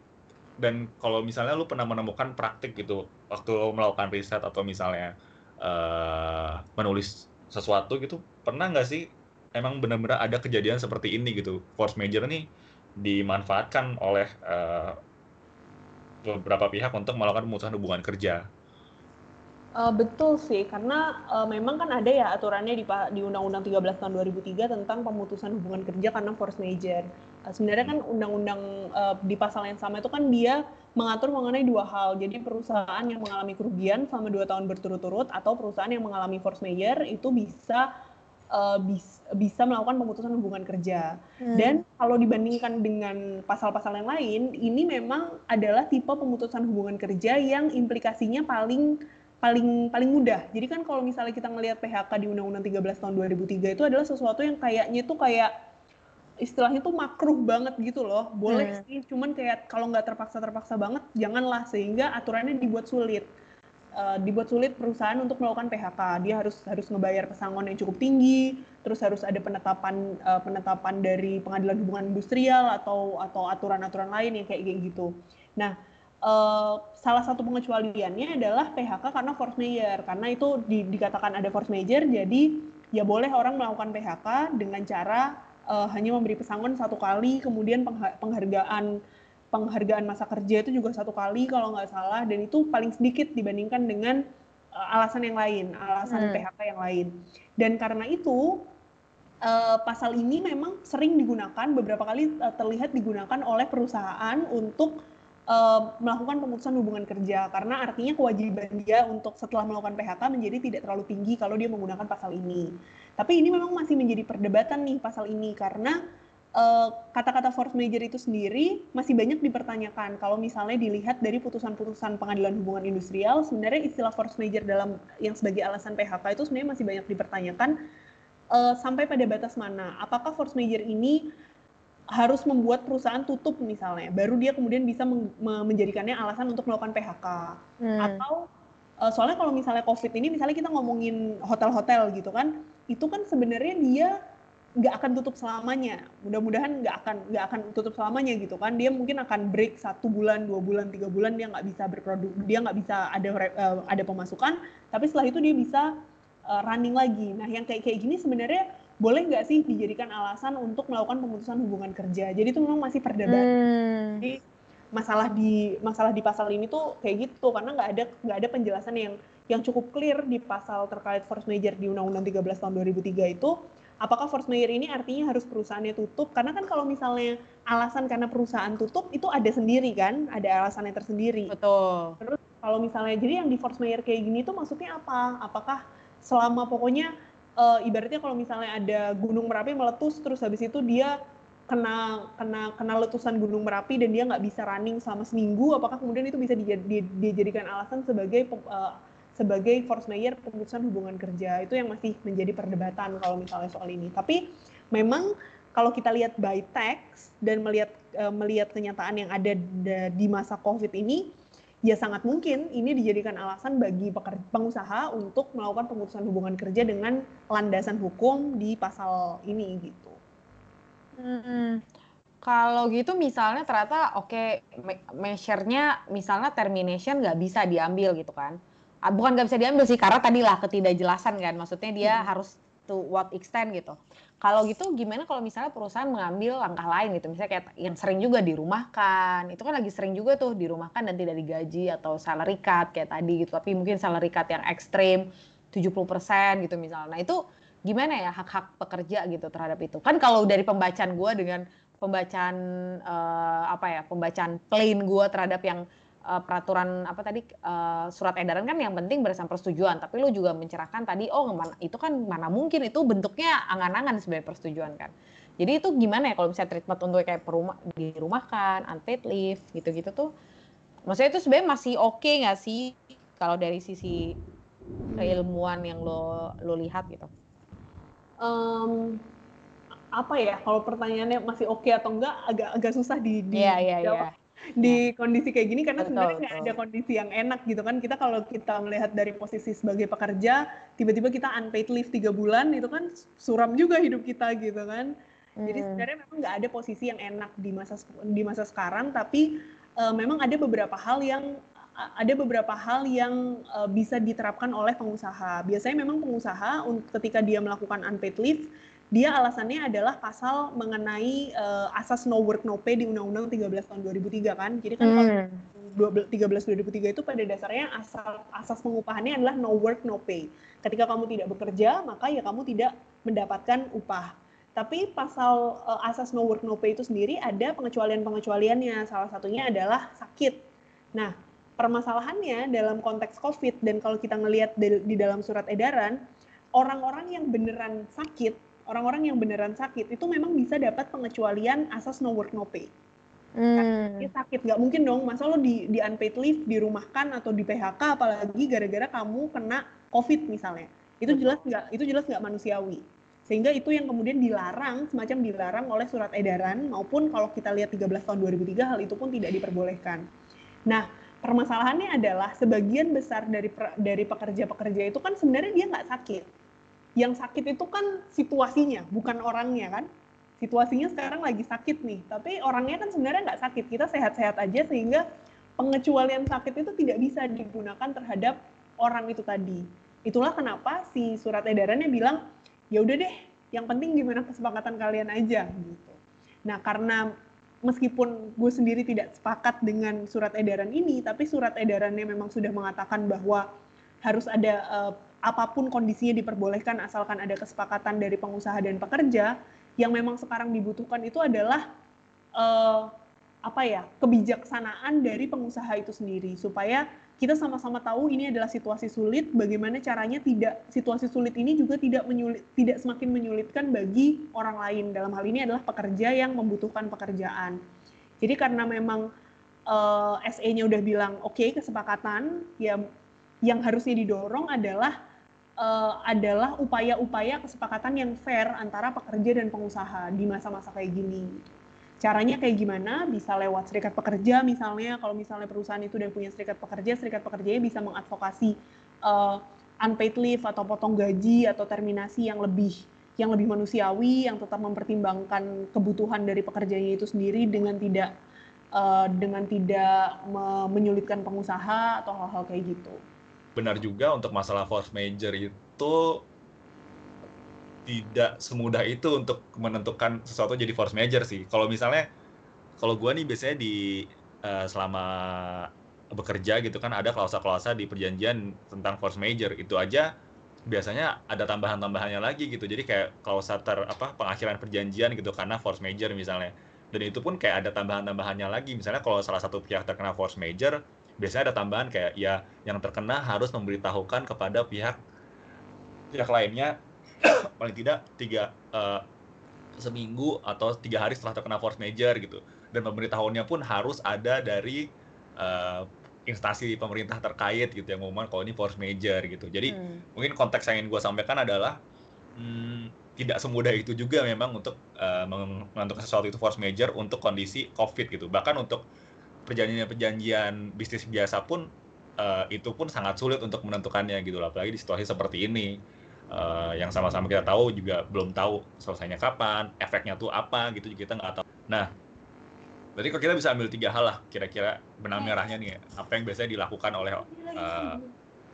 dan kalau misalnya lu pernah menemukan praktik gitu waktu melakukan riset atau misalnya uh, menulis sesuatu gitu pernah nggak sih emang benar-benar ada kejadian seperti ini gitu force major nih dimanfaatkan oleh uh, beberapa pihak untuk melakukan pemutusan hubungan kerja Uh, betul sih, karena uh, memang kan ada ya aturannya di, di Undang-Undang 13 tahun 2003 tentang pemutusan hubungan kerja karena force major. Uh, sebenarnya kan undang-undang uh, di pasal yang sama itu kan dia mengatur mengenai dua hal. Jadi perusahaan yang mengalami kerugian selama dua tahun berturut-turut atau perusahaan yang mengalami force major itu bisa uh, bis, bisa melakukan pemutusan hubungan kerja. Hmm. Dan kalau dibandingkan dengan pasal-pasal yang lain, ini memang adalah tipe pemutusan hubungan kerja yang implikasinya paling paling paling mudah. Jadi kan kalau misalnya kita ngelihat PHK di Undang-Undang 13 tahun 2003 itu adalah sesuatu yang kayaknya itu kayak istilahnya tuh makruh banget gitu loh. Boleh hmm. sih, cuman kayak kalau nggak terpaksa-terpaksa banget, janganlah sehingga aturannya dibuat sulit. Uh, dibuat sulit perusahaan untuk melakukan PHK. Dia harus harus ngebayar pesangon yang cukup tinggi, terus harus ada penetapan uh, penetapan dari pengadilan hubungan industrial atau atau aturan-aturan lain yang kayak gitu. Nah, Uh, salah satu pengecualiannya adalah PHK karena force major karena itu di, dikatakan ada force major jadi ya boleh orang melakukan PHK dengan cara uh, hanya memberi pesangon satu kali kemudian penghargaan penghargaan masa kerja itu juga satu kali kalau nggak salah dan itu paling sedikit dibandingkan dengan uh, alasan yang lain alasan hmm. PHK yang lain dan karena itu uh, pasal ini memang sering digunakan beberapa kali uh, terlihat digunakan oleh perusahaan untuk uh, melakukan pemutusan hubungan kerja karena artinya kewajiban dia untuk setelah melakukan PHK menjadi tidak terlalu tinggi kalau dia menggunakan pasal ini. Tapi ini memang masih menjadi perdebatan nih pasal ini karena kata-kata uh, force major itu sendiri masih banyak dipertanyakan. Kalau misalnya dilihat dari putusan-putusan pengadilan hubungan industrial, sebenarnya istilah force major dalam yang sebagai alasan PHK itu sebenarnya masih banyak dipertanyakan uh, sampai pada batas mana. Apakah force major ini harus membuat perusahaan tutup misalnya, baru dia kemudian bisa menjadikannya alasan untuk melakukan PHK. Hmm. Atau uh, soalnya kalau misalnya COVID ini, misalnya kita ngomongin hotel-hotel gitu kan, itu kan sebenarnya dia nggak akan tutup selamanya. Mudah-mudahan nggak akan nggak akan tutup selamanya gitu kan. Dia mungkin akan break satu bulan, dua bulan, tiga bulan dia nggak bisa berproduk, dia nggak bisa ada uh, ada pemasukan. Tapi setelah itu dia bisa uh, running lagi. Nah yang kayak kayak gini sebenarnya boleh nggak sih dijadikan alasan untuk melakukan pemutusan hubungan kerja. Jadi itu memang masih perdebatan. Hmm. Jadi masalah di masalah di pasal ini tuh kayak gitu karena nggak ada nggak ada penjelasan yang yang cukup clear di pasal terkait force major di Undang-Undang 13 tahun 2003 itu apakah force major ini artinya harus perusahaannya tutup? Karena kan kalau misalnya alasan karena perusahaan tutup itu ada sendiri kan? Ada alasannya tersendiri. Betul. Terus kalau misalnya jadi yang di force major kayak gini tuh maksudnya apa? Apakah selama pokoknya uh, ibaratnya kalau misalnya ada gunung merapi meletus terus habis itu dia kena kena kena letusan gunung merapi dan dia nggak bisa running selama seminggu apakah kemudian itu bisa dijadikan alasan sebagai uh, sebagai force majeure pemutusan hubungan kerja itu yang masih menjadi perdebatan kalau misalnya soal ini tapi memang kalau kita lihat by text dan melihat uh, melihat kenyataan yang ada di masa covid ini ya sangat mungkin ini dijadikan alasan bagi pengusaha untuk melakukan pemutusan hubungan kerja dengan landasan hukum di pasal ini gitu. Hmm, kalau gitu misalnya ternyata oke okay, measure-nya misalnya termination nggak bisa diambil gitu kan. Ah, bukan nggak bisa diambil sih karena tadilah ketidakjelasan kan. Maksudnya dia hmm. harus to what extent gitu. Kalau gitu gimana kalau misalnya perusahaan mengambil langkah lain gitu. Misalnya kayak yang sering juga dirumahkan. Itu kan lagi sering juga tuh dirumahkan dan tidak digaji atau salary cut kayak tadi gitu. Tapi mungkin salary cut yang ekstrim 70% gitu misalnya. Nah itu gimana ya hak-hak pekerja gitu terhadap itu kan kalau dari pembacaan gue dengan pembacaan uh, apa ya pembacaan plain gue terhadap yang uh, peraturan apa tadi uh, surat edaran kan yang penting berdasarkan persetujuan. Tapi lu juga mencerahkan tadi oh mana, itu kan mana mungkin itu bentuknya angan-angan sebenarnya persetujuan kan. Jadi itu gimana ya kalau misalnya treatment untuk kayak perumah dirumahkan unpaid leave gitu-gitu tuh maksudnya itu sebenarnya masih oke okay nggak sih kalau dari sisi keilmuan yang lo lo lihat gitu? Um, apa ya kalau pertanyaannya masih oke okay atau enggak agak agak susah di, di yeah, yeah, yeah. di kondisi kayak gini karena sebenarnya nggak ada kondisi yang enak gitu kan kita kalau kita melihat dari posisi sebagai pekerja tiba-tiba kita unpaid leave tiga bulan itu kan suram juga hidup kita gitu kan jadi hmm. sebenarnya memang nggak ada posisi yang enak di masa di masa sekarang tapi uh, memang ada beberapa hal yang ada beberapa hal yang uh, bisa diterapkan oleh pengusaha. Biasanya memang pengusaha ketika dia melakukan unpaid leave, dia alasannya adalah pasal mengenai uh, asas no work no pay di Undang-Undang 13 tahun 2003 kan. Jadi kan hmm. 13 2003 itu pada dasarnya asal asas pengupahannya adalah no work no pay. Ketika kamu tidak bekerja, maka ya kamu tidak mendapatkan upah. Tapi pasal uh, asas no work no pay itu sendiri ada pengecualian-pengecualiannya. Salah satunya adalah sakit. Nah, permasalahannya dalam konteks COVID dan kalau kita ngelihat di, dalam surat edaran, orang-orang yang beneran sakit, orang-orang yang beneran sakit itu memang bisa dapat pengecualian asas no work no pay. Hmm. dia sakit nggak mungkin dong, masa lo di, di unpaid leave, dirumahkan atau di PHK, apalagi gara-gara kamu kena COVID misalnya. Itu jelas nggak, itu jelas nggak manusiawi. Sehingga itu yang kemudian dilarang, semacam dilarang oleh surat edaran, maupun kalau kita lihat 13 tahun 2003, hal itu pun tidak diperbolehkan. Nah, permasalahannya adalah sebagian besar dari dari pekerja-pekerja itu kan sebenarnya dia nggak sakit. Yang sakit itu kan situasinya, bukan orangnya kan. Situasinya sekarang lagi sakit nih, tapi orangnya kan sebenarnya nggak sakit. Kita sehat-sehat aja sehingga pengecualian sakit itu tidak bisa digunakan terhadap orang itu tadi. Itulah kenapa si surat edarannya bilang, ya udah deh, yang penting gimana kesepakatan kalian aja gitu. Nah, karena meskipun gue sendiri tidak sepakat dengan surat edaran ini, tapi surat edarannya memang sudah mengatakan bahwa harus ada uh, apa pun kondisinya diperbolehkan asalkan ada kesepakatan dari pengusaha dan pekerja. Yang memang sekarang dibutuhkan itu adalah uh, apa ya kebijaksanaan dari pengusaha itu sendiri supaya kita sama-sama tahu ini adalah situasi sulit, bagaimana caranya tidak situasi sulit ini juga tidak menyulit, tidak semakin menyulitkan bagi orang lain. Dalam hal ini adalah pekerja yang membutuhkan pekerjaan. Jadi karena memang uh, eh, SE-nya udah bilang oke okay, kesepakatan, ya yang harusnya didorong adalah uh, adalah upaya-upaya kesepakatan yang fair antara pekerja dan pengusaha di masa-masa kayak gini. Caranya kayak gimana? Bisa lewat serikat pekerja misalnya, kalau misalnya perusahaan itu dan punya serikat pekerja, serikat pekerjanya bisa mengadvokasi uh, unpaid leave atau potong gaji atau terminasi yang lebih yang lebih manusiawi, yang tetap mempertimbangkan kebutuhan dari pekerjanya itu sendiri dengan tidak uh, dengan tidak me menyulitkan pengusaha atau hal-hal kayak gitu. Benar juga untuk masalah force major itu tidak semudah itu untuk menentukan sesuatu jadi force major sih. Kalau misalnya, kalau gue nih biasanya di uh, selama bekerja gitu kan ada klausa-klausa di perjanjian tentang force major. Itu aja biasanya ada tambahan-tambahannya lagi gitu. Jadi kayak klausa ter apa pengakhiran perjanjian gitu karena force major misalnya. Dan itu pun kayak ada tambahan-tambahannya lagi. Misalnya kalau salah satu pihak terkena force major biasanya ada tambahan kayak ya yang terkena harus memberitahukan kepada pihak pihak lainnya. Paling tidak tiga uh, seminggu atau tiga hari setelah terkena force major gitu. Dan pemberitahuannya pun harus ada dari uh, instansi pemerintah terkait gitu yang ngomong kalau ini force major gitu. Jadi hmm. mungkin konteks yang ingin gue sampaikan adalah hmm, tidak semudah itu juga memang untuk uh, menentukan sesuatu itu force major untuk kondisi covid gitu. Bahkan untuk perjanjian-perjanjian bisnis biasa pun uh, itu pun sangat sulit untuk menentukannya gitu lah apalagi di situasi seperti ini uh, yang sama-sama kita tahu juga belum tahu selesainya kapan efeknya tuh apa gitu kita nggak tahu. Nah Berarti kalau kita bisa ambil tiga hal lah kira-kira benang merahnya nih apa yang biasanya dilakukan oleh uh,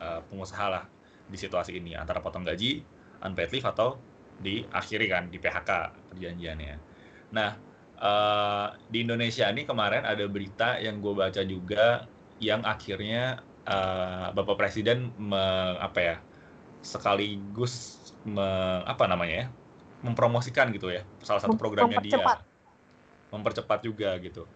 uh, pengusaha lah di situasi ini antara potong gaji, unpaid leave atau diakhiri kan di PHK perjanjiannya. Nah uh, di Indonesia ini kemarin ada berita yang gue baca juga yang akhirnya uh, Bapak Presiden me, apa ya sekaligus me, apa namanya ya mempromosikan gitu ya salah satu programnya dia mempercepat juga gitu.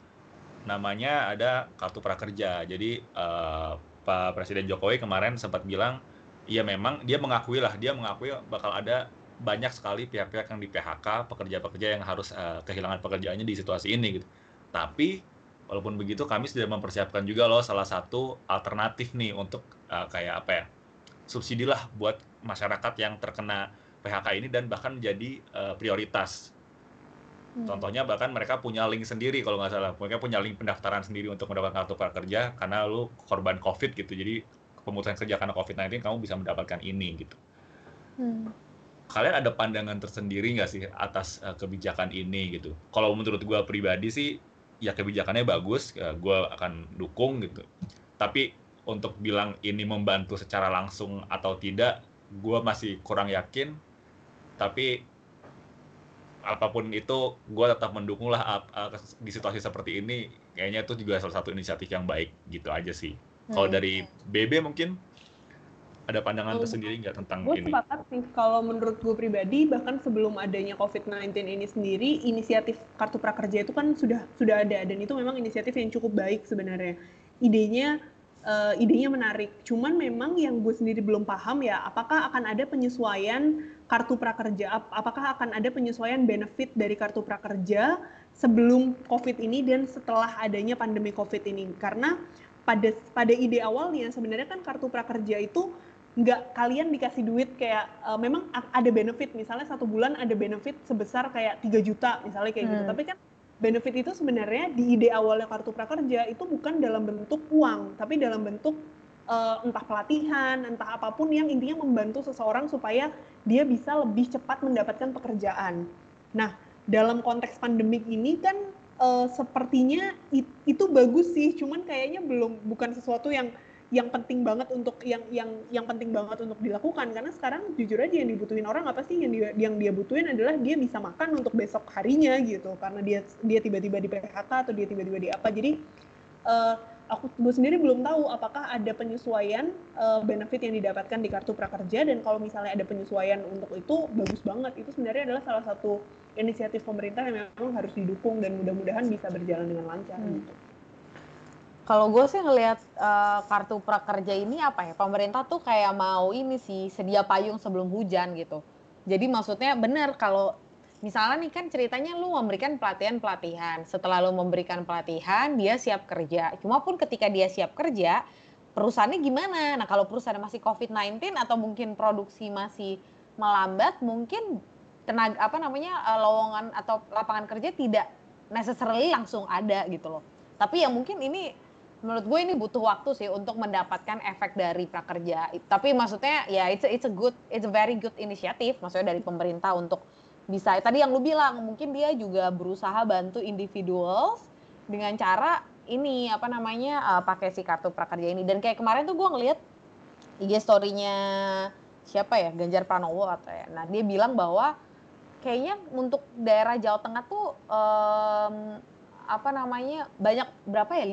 Namanya ada kartu prakerja. Jadi uh, Pak Presiden Jokowi kemarin sempat bilang, iya memang dia mengakui lah, dia mengakui bakal ada banyak sekali pihak-pihak yang di PHK, pekerja-pekerja yang harus uh, kehilangan pekerjaannya di situasi ini gitu. Tapi walaupun begitu kami sudah mempersiapkan juga loh salah satu alternatif nih untuk uh, kayak apa ya subsidi lah buat masyarakat yang terkena PHK ini dan bahkan menjadi uh, prioritas Hmm. Contohnya bahkan mereka punya link sendiri kalau nggak salah, mereka punya link pendaftaran sendiri untuk mendapatkan kartu prakerja karena lu korban COVID gitu. Jadi pemutusan kerja karena COVID-19 kamu bisa mendapatkan ini gitu. Hmm. Kalian ada pandangan tersendiri nggak sih atas uh, kebijakan ini gitu? Kalau menurut gue pribadi sih ya kebijakannya bagus, uh, gue akan dukung gitu. Tapi untuk bilang ini membantu secara langsung atau tidak, gue masih kurang yakin. Tapi apa pun itu gue tetap mendukung lah uh, di situasi seperti ini kayaknya itu juga salah satu inisiatif yang baik gitu aja sih kalau hmm. dari BB mungkin ada pandangan oh, tersendiri nggak tentang gue ini? Gue sepakat sih kalau menurut gue pribadi bahkan sebelum adanya COVID-19 ini sendiri inisiatif kartu prakerja itu kan sudah sudah ada dan itu memang inisiatif yang cukup baik sebenarnya. Idenya uh, idenya menarik. Cuman memang yang gue sendiri belum paham ya apakah akan ada penyesuaian kartu prakerja apakah akan ada penyesuaian benefit dari kartu prakerja sebelum COVID ini dan setelah adanya pandemi COVID ini? Karena pada pada ide awalnya sebenarnya kan kartu prakerja itu nggak kalian dikasih duit kayak uh, memang ada benefit misalnya satu bulan ada benefit sebesar kayak 3 juta misalnya kayak gitu. hmm. gitu tapi kan benefit itu sebenarnya di ide awalnya kartu prakerja itu bukan dalam bentuk uang tapi dalam bentuk uh, entah pelatihan, entah apa pun yang intinya membantu seseorang supaya dia bisa lebih cepat mendapatkan pekerjaan. Nah, dalam konteks pandemik ini kan uh, sepertinya it, itu bagus sih, cuman kayaknya belum bukan sesuatu yang yang penting banget untuk yang yang yang penting banget untuk dilakukan. Karena sekarang jujur aja yang dibutuhin orang apa sih yang dia yang dia butuhin adalah dia bisa makan untuk besok harinya gitu. Karena dia dia tiba-tiba di PHK atau dia tiba-tiba di apa. Jadi uh, aku gue sendiri belum tahu apakah ada penyesuaian uh, benefit yang didapatkan di kartu prakerja. Dan kalau misalnya ada penyesuaian untuk itu bagus banget. Itu sebenarnya adalah salah satu inisiatif pemerintah yang memang harus didukung dan mudah-mudahan bisa berjalan dengan lancar hmm. gitu. Kalau gue sih ngelihat uh, kartu prakerja ini apa ya pemerintah tuh kayak mau ini sih sedia payung sebelum hujan gitu. Jadi maksudnya benar kalau misalnya nih kan ceritanya lu memberikan pelatihan-pelatihan. Setelah lu memberikan pelatihan, dia siap kerja. Cuma pun ketika dia siap kerja, perusahaannya gimana? Nah, kalau perusahaan masih COVID-19 atau mungkin produksi masih melambat, mungkin tenaga apa namanya eh, lowongan atau lapangan kerja tidak necessarily langsung ada gitu loh. Tapi yang mungkin ini menurut gue ini butuh waktu sih untuk mendapatkan efek dari prakerja. Tapi maksudnya ya it's a, it's a good it's a very good inisiatif maksudnya dari pemerintah untuk bisa. Tadi yang lu bilang mungkin dia juga berusaha bantu individuals dengan cara ini apa namanya uh, pakai si kartu prakerja ini. Dan kayak kemarin tuh gue ngeliat IG story-nya siapa ya? Ganjar Pranowo atau ya? Nah dia bilang bahwa kayaknya untuk daerah Jawa Tengah tuh um, apa namanya banyak berapa ya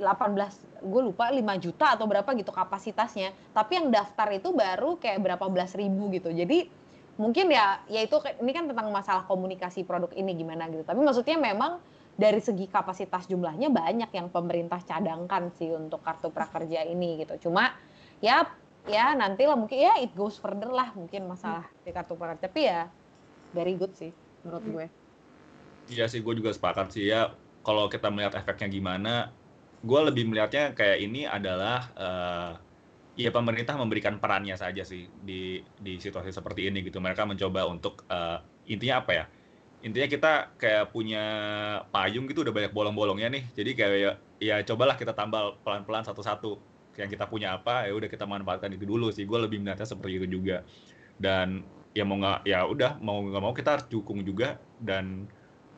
18 gue lupa 5 juta atau berapa gitu kapasitasnya. Tapi yang daftar itu baru kayak berapa belas ribu gitu. Jadi mungkin ya ya itu ini kan tentang masalah komunikasi produk ini gimana gitu. Tapi maksudnya memang dari segi kapasitas jumlahnya banyak yang pemerintah cadangkan sih untuk kartu prakerja ini gitu. Cuma ya ya nanti lah mungkin ya it goes further lah mungkin masalah di kartu prakerja. Tapi ya very good sih menurut gue. Iya sih, gue juga sepakat sih. Ya. Kalau kita melihat efeknya gimana, gue lebih melihatnya kayak ini adalah uh, ya pemerintah memberikan perannya saja sih di di situasi seperti ini gitu. Mereka mencoba untuk uh, intinya apa ya? Intinya kita kayak punya payung gitu udah banyak bolong-bolongnya nih. Jadi kayak ya, ya cobalah kita tambal pelan-pelan satu-satu. Yang kita punya apa ya udah kita manfaatkan itu dulu sih. Gue lebih melihatnya seperti itu juga. Dan ya mau nggak ya udah mau nggak mau kita harus dukung juga dan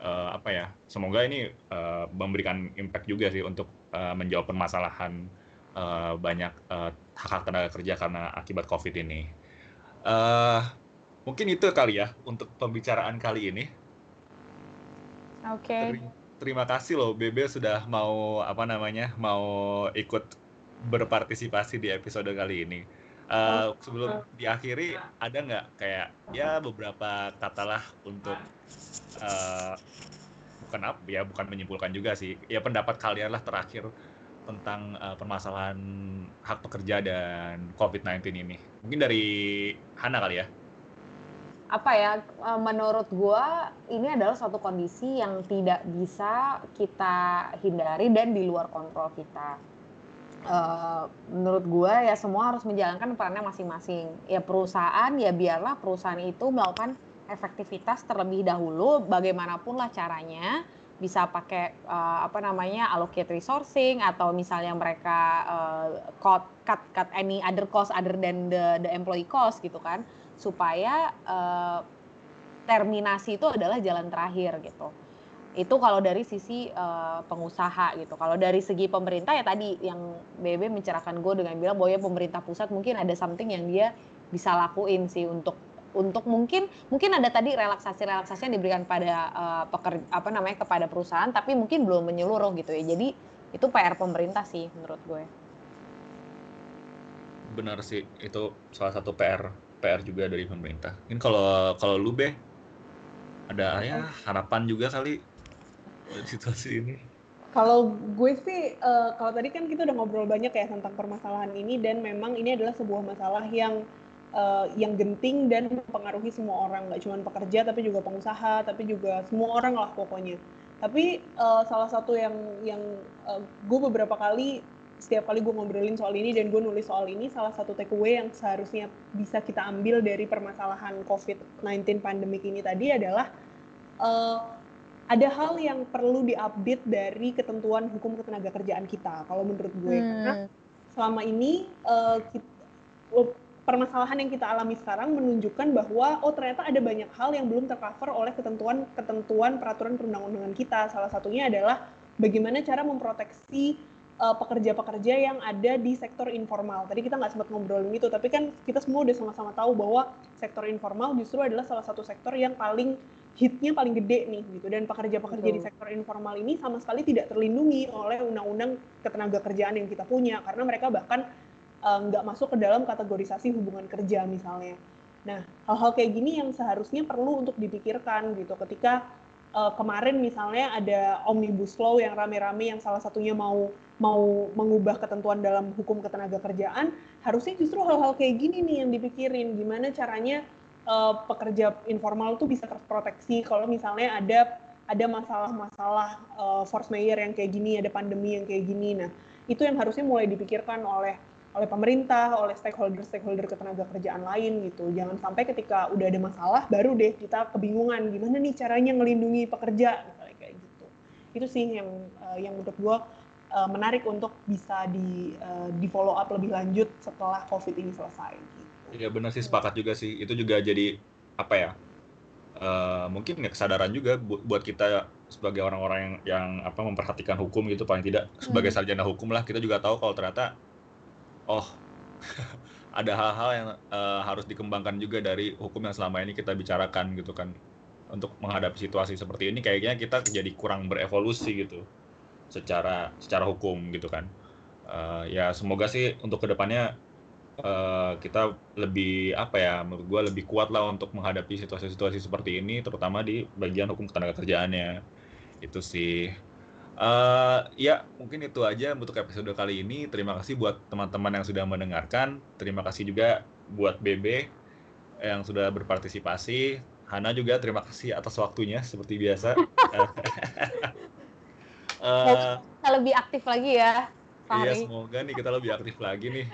uh, apa ya semoga ini uh, memberikan impact juga sih untuk uh, menjawab permasalahan uh, banyak uh, hak hak tenaga kerja karena akibat covid ini. Uh, mungkin itu kali ya untuk pembicaraan kali ini. Oke. Okay. terima kasih loh Bebe sudah mau apa namanya mau ikut berpartisipasi di episode kali ini. Uh, sebelum diakhiri ada nggak kayak ya beberapa kata lah untuk uh, bukan apa ya bukan menyimpulkan juga sih. Ya pendapat kalian lah terakhir tentang uh, permasalahan hak pekerja dan COVID-19 ini. Mungkin dari Hana kali ya. Apa ya menurut gua ini adalah suatu kondisi yang tidak bisa kita hindari dan di luar kontrol kita. Uh, menurut gue ya semua harus menjalankan perannya masing-masing. Ya perusahaan ya biarlah perusahaan itu melakukan efektivitas terlebih dahulu bagaimanapun lah caranya bisa pakai uh, apa namanya allocate resourcing atau misalnya mereka uh, cut cut cut any other cost other than the the employee cost gitu kan supaya uh, terminasi itu adalah jalan terakhir gitu itu kalau dari sisi uh, pengusaha gitu. Kalau dari segi pemerintah ya tadi yang BB mencerahkan gue dengan bilang bahwa ya pemerintah pusat mungkin ada something yang dia bisa lakuin sih untuk untuk mungkin mungkin ada tadi relaksasi relaksasi yang diberikan pada uh, pekerja apa namanya kepada perusahaan tapi mungkin belum menyeluruh gitu ya. Jadi itu PR pemerintah sih menurut gue. Benar sih itu salah satu PR PR juga dari pemerintah. Ini kalau kalau lu be ada ya harapan juga kali situasi ini? Kalau gue sih, uh, kalau tadi kan kita udah ngobrol banyak ya tentang permasalahan ini dan memang ini adalah sebuah masalah yang uh, yang genting dan mempengaruhi semua orang, nggak cuma pekerja tapi juga pengusaha, tapi juga semua orang lah pokoknya. Tapi uh, salah satu yang yang uh, gue beberapa kali setiap kali gue ngobrolin soal ini dan gue nulis soal ini, salah satu takeaway yang seharusnya bisa kita ambil dari permasalahan COVID-19 pandemik ini tadi adalah uh, ada hal yang perlu diupdate dari ketentuan hukum ketenaga kerjaan kita kalau menurut gue hmm. karena selama ini uh, kita, permasalahan yang kita alami sekarang menunjukkan bahwa oh ternyata ada banyak hal yang belum tercover oleh ketentuan-ketentuan peraturan perundang-undangan kita. Salah satunya adalah bagaimana cara memproteksi eh, pekerja-pekerja yang ada di sektor informal. Tadi kita nggak sempat ngobrolin itu, tapi kan kita semua udah sama-sama tahu bahwa sektor informal justru adalah salah satu sektor yang paling hitnya paling gede nih gitu. Dan pekerja-pekerja di sektor informal ini sama sekali tidak terlindungi oleh undang-undang ketenaga kerjaan yang kita punya karena mereka bahkan nggak uh, masuk ke dalam kategorisasi hubungan kerja misalnya. Nah hal-hal kayak gini yang seharusnya perlu untuk dipikirkan gitu ketika uh, kemarin misalnya ada omnibus law yang rame-rame yang salah satunya mau mau mengubah ketentuan dalam hukum ketenaga kerjaan harusnya justru hal-hal kayak gini nih yang dipikirin gimana caranya uh, pekerja informal tuh bisa terproteksi kalau misalnya ada ada masalah-masalah uh, force majeure yang kayak gini, ada pandemi yang kayak gini. Nah, itu yang harusnya mulai dipikirkan oleh oleh pemerintah, oleh stakeholder-stakeholder ketenaga kerjaan lain gitu. Jangan sampai ketika udah ada masalah baru deh kita kebingungan gimana nih caranya ngelindungi pekerja misalnya kayak gitu. Itu sih yang uh, yang menurut gue uh, menarik untuk bisa di uh, di follow up lebih lanjut setelah COVID ini selesai. Gitu. Iya benar sih sepakat juga sih. Itu juga jadi apa ya? Uh, mungkin nggak kesadaran juga buat kita sebagai orang-orang yang, yang apa memperhatikan hukum gitu paling tidak sebagai hmm. sarjana hukum lah kita juga tahu kalau ternyata oh ada hal-hal yang uh, harus dikembangkan juga dari hukum yang selama ini kita bicarakan gitu kan. Untuk menghadapi situasi seperti ini kayaknya kita jadi kurang berevolusi gitu. Secara secara hukum gitu kan. Uh, ya semoga sih untuk ke depannya uh, kita lebih apa ya menurut gue lebih kuat lah untuk menghadapi situasi-situasi seperti ini terutama di bagian hukum ketenaga kerjaannya. Itu sih uh, ya mungkin itu aja untuk episode kali ini terima kasih buat teman-teman yang sudah mendengarkan terima kasih juga buat BB yang sudah berpartisipasi Hana juga terima kasih atas waktunya seperti biasa. uh, kita lebih aktif lagi ya. Iya, semoga nih kita lebih aktif lagi nih.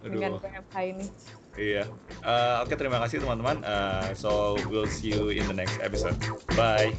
Aduh. Dengan PMK ini. Iya. Uh, Oke, okay, terima kasih teman-teman. Uh, so we'll see you in the next episode. Bye.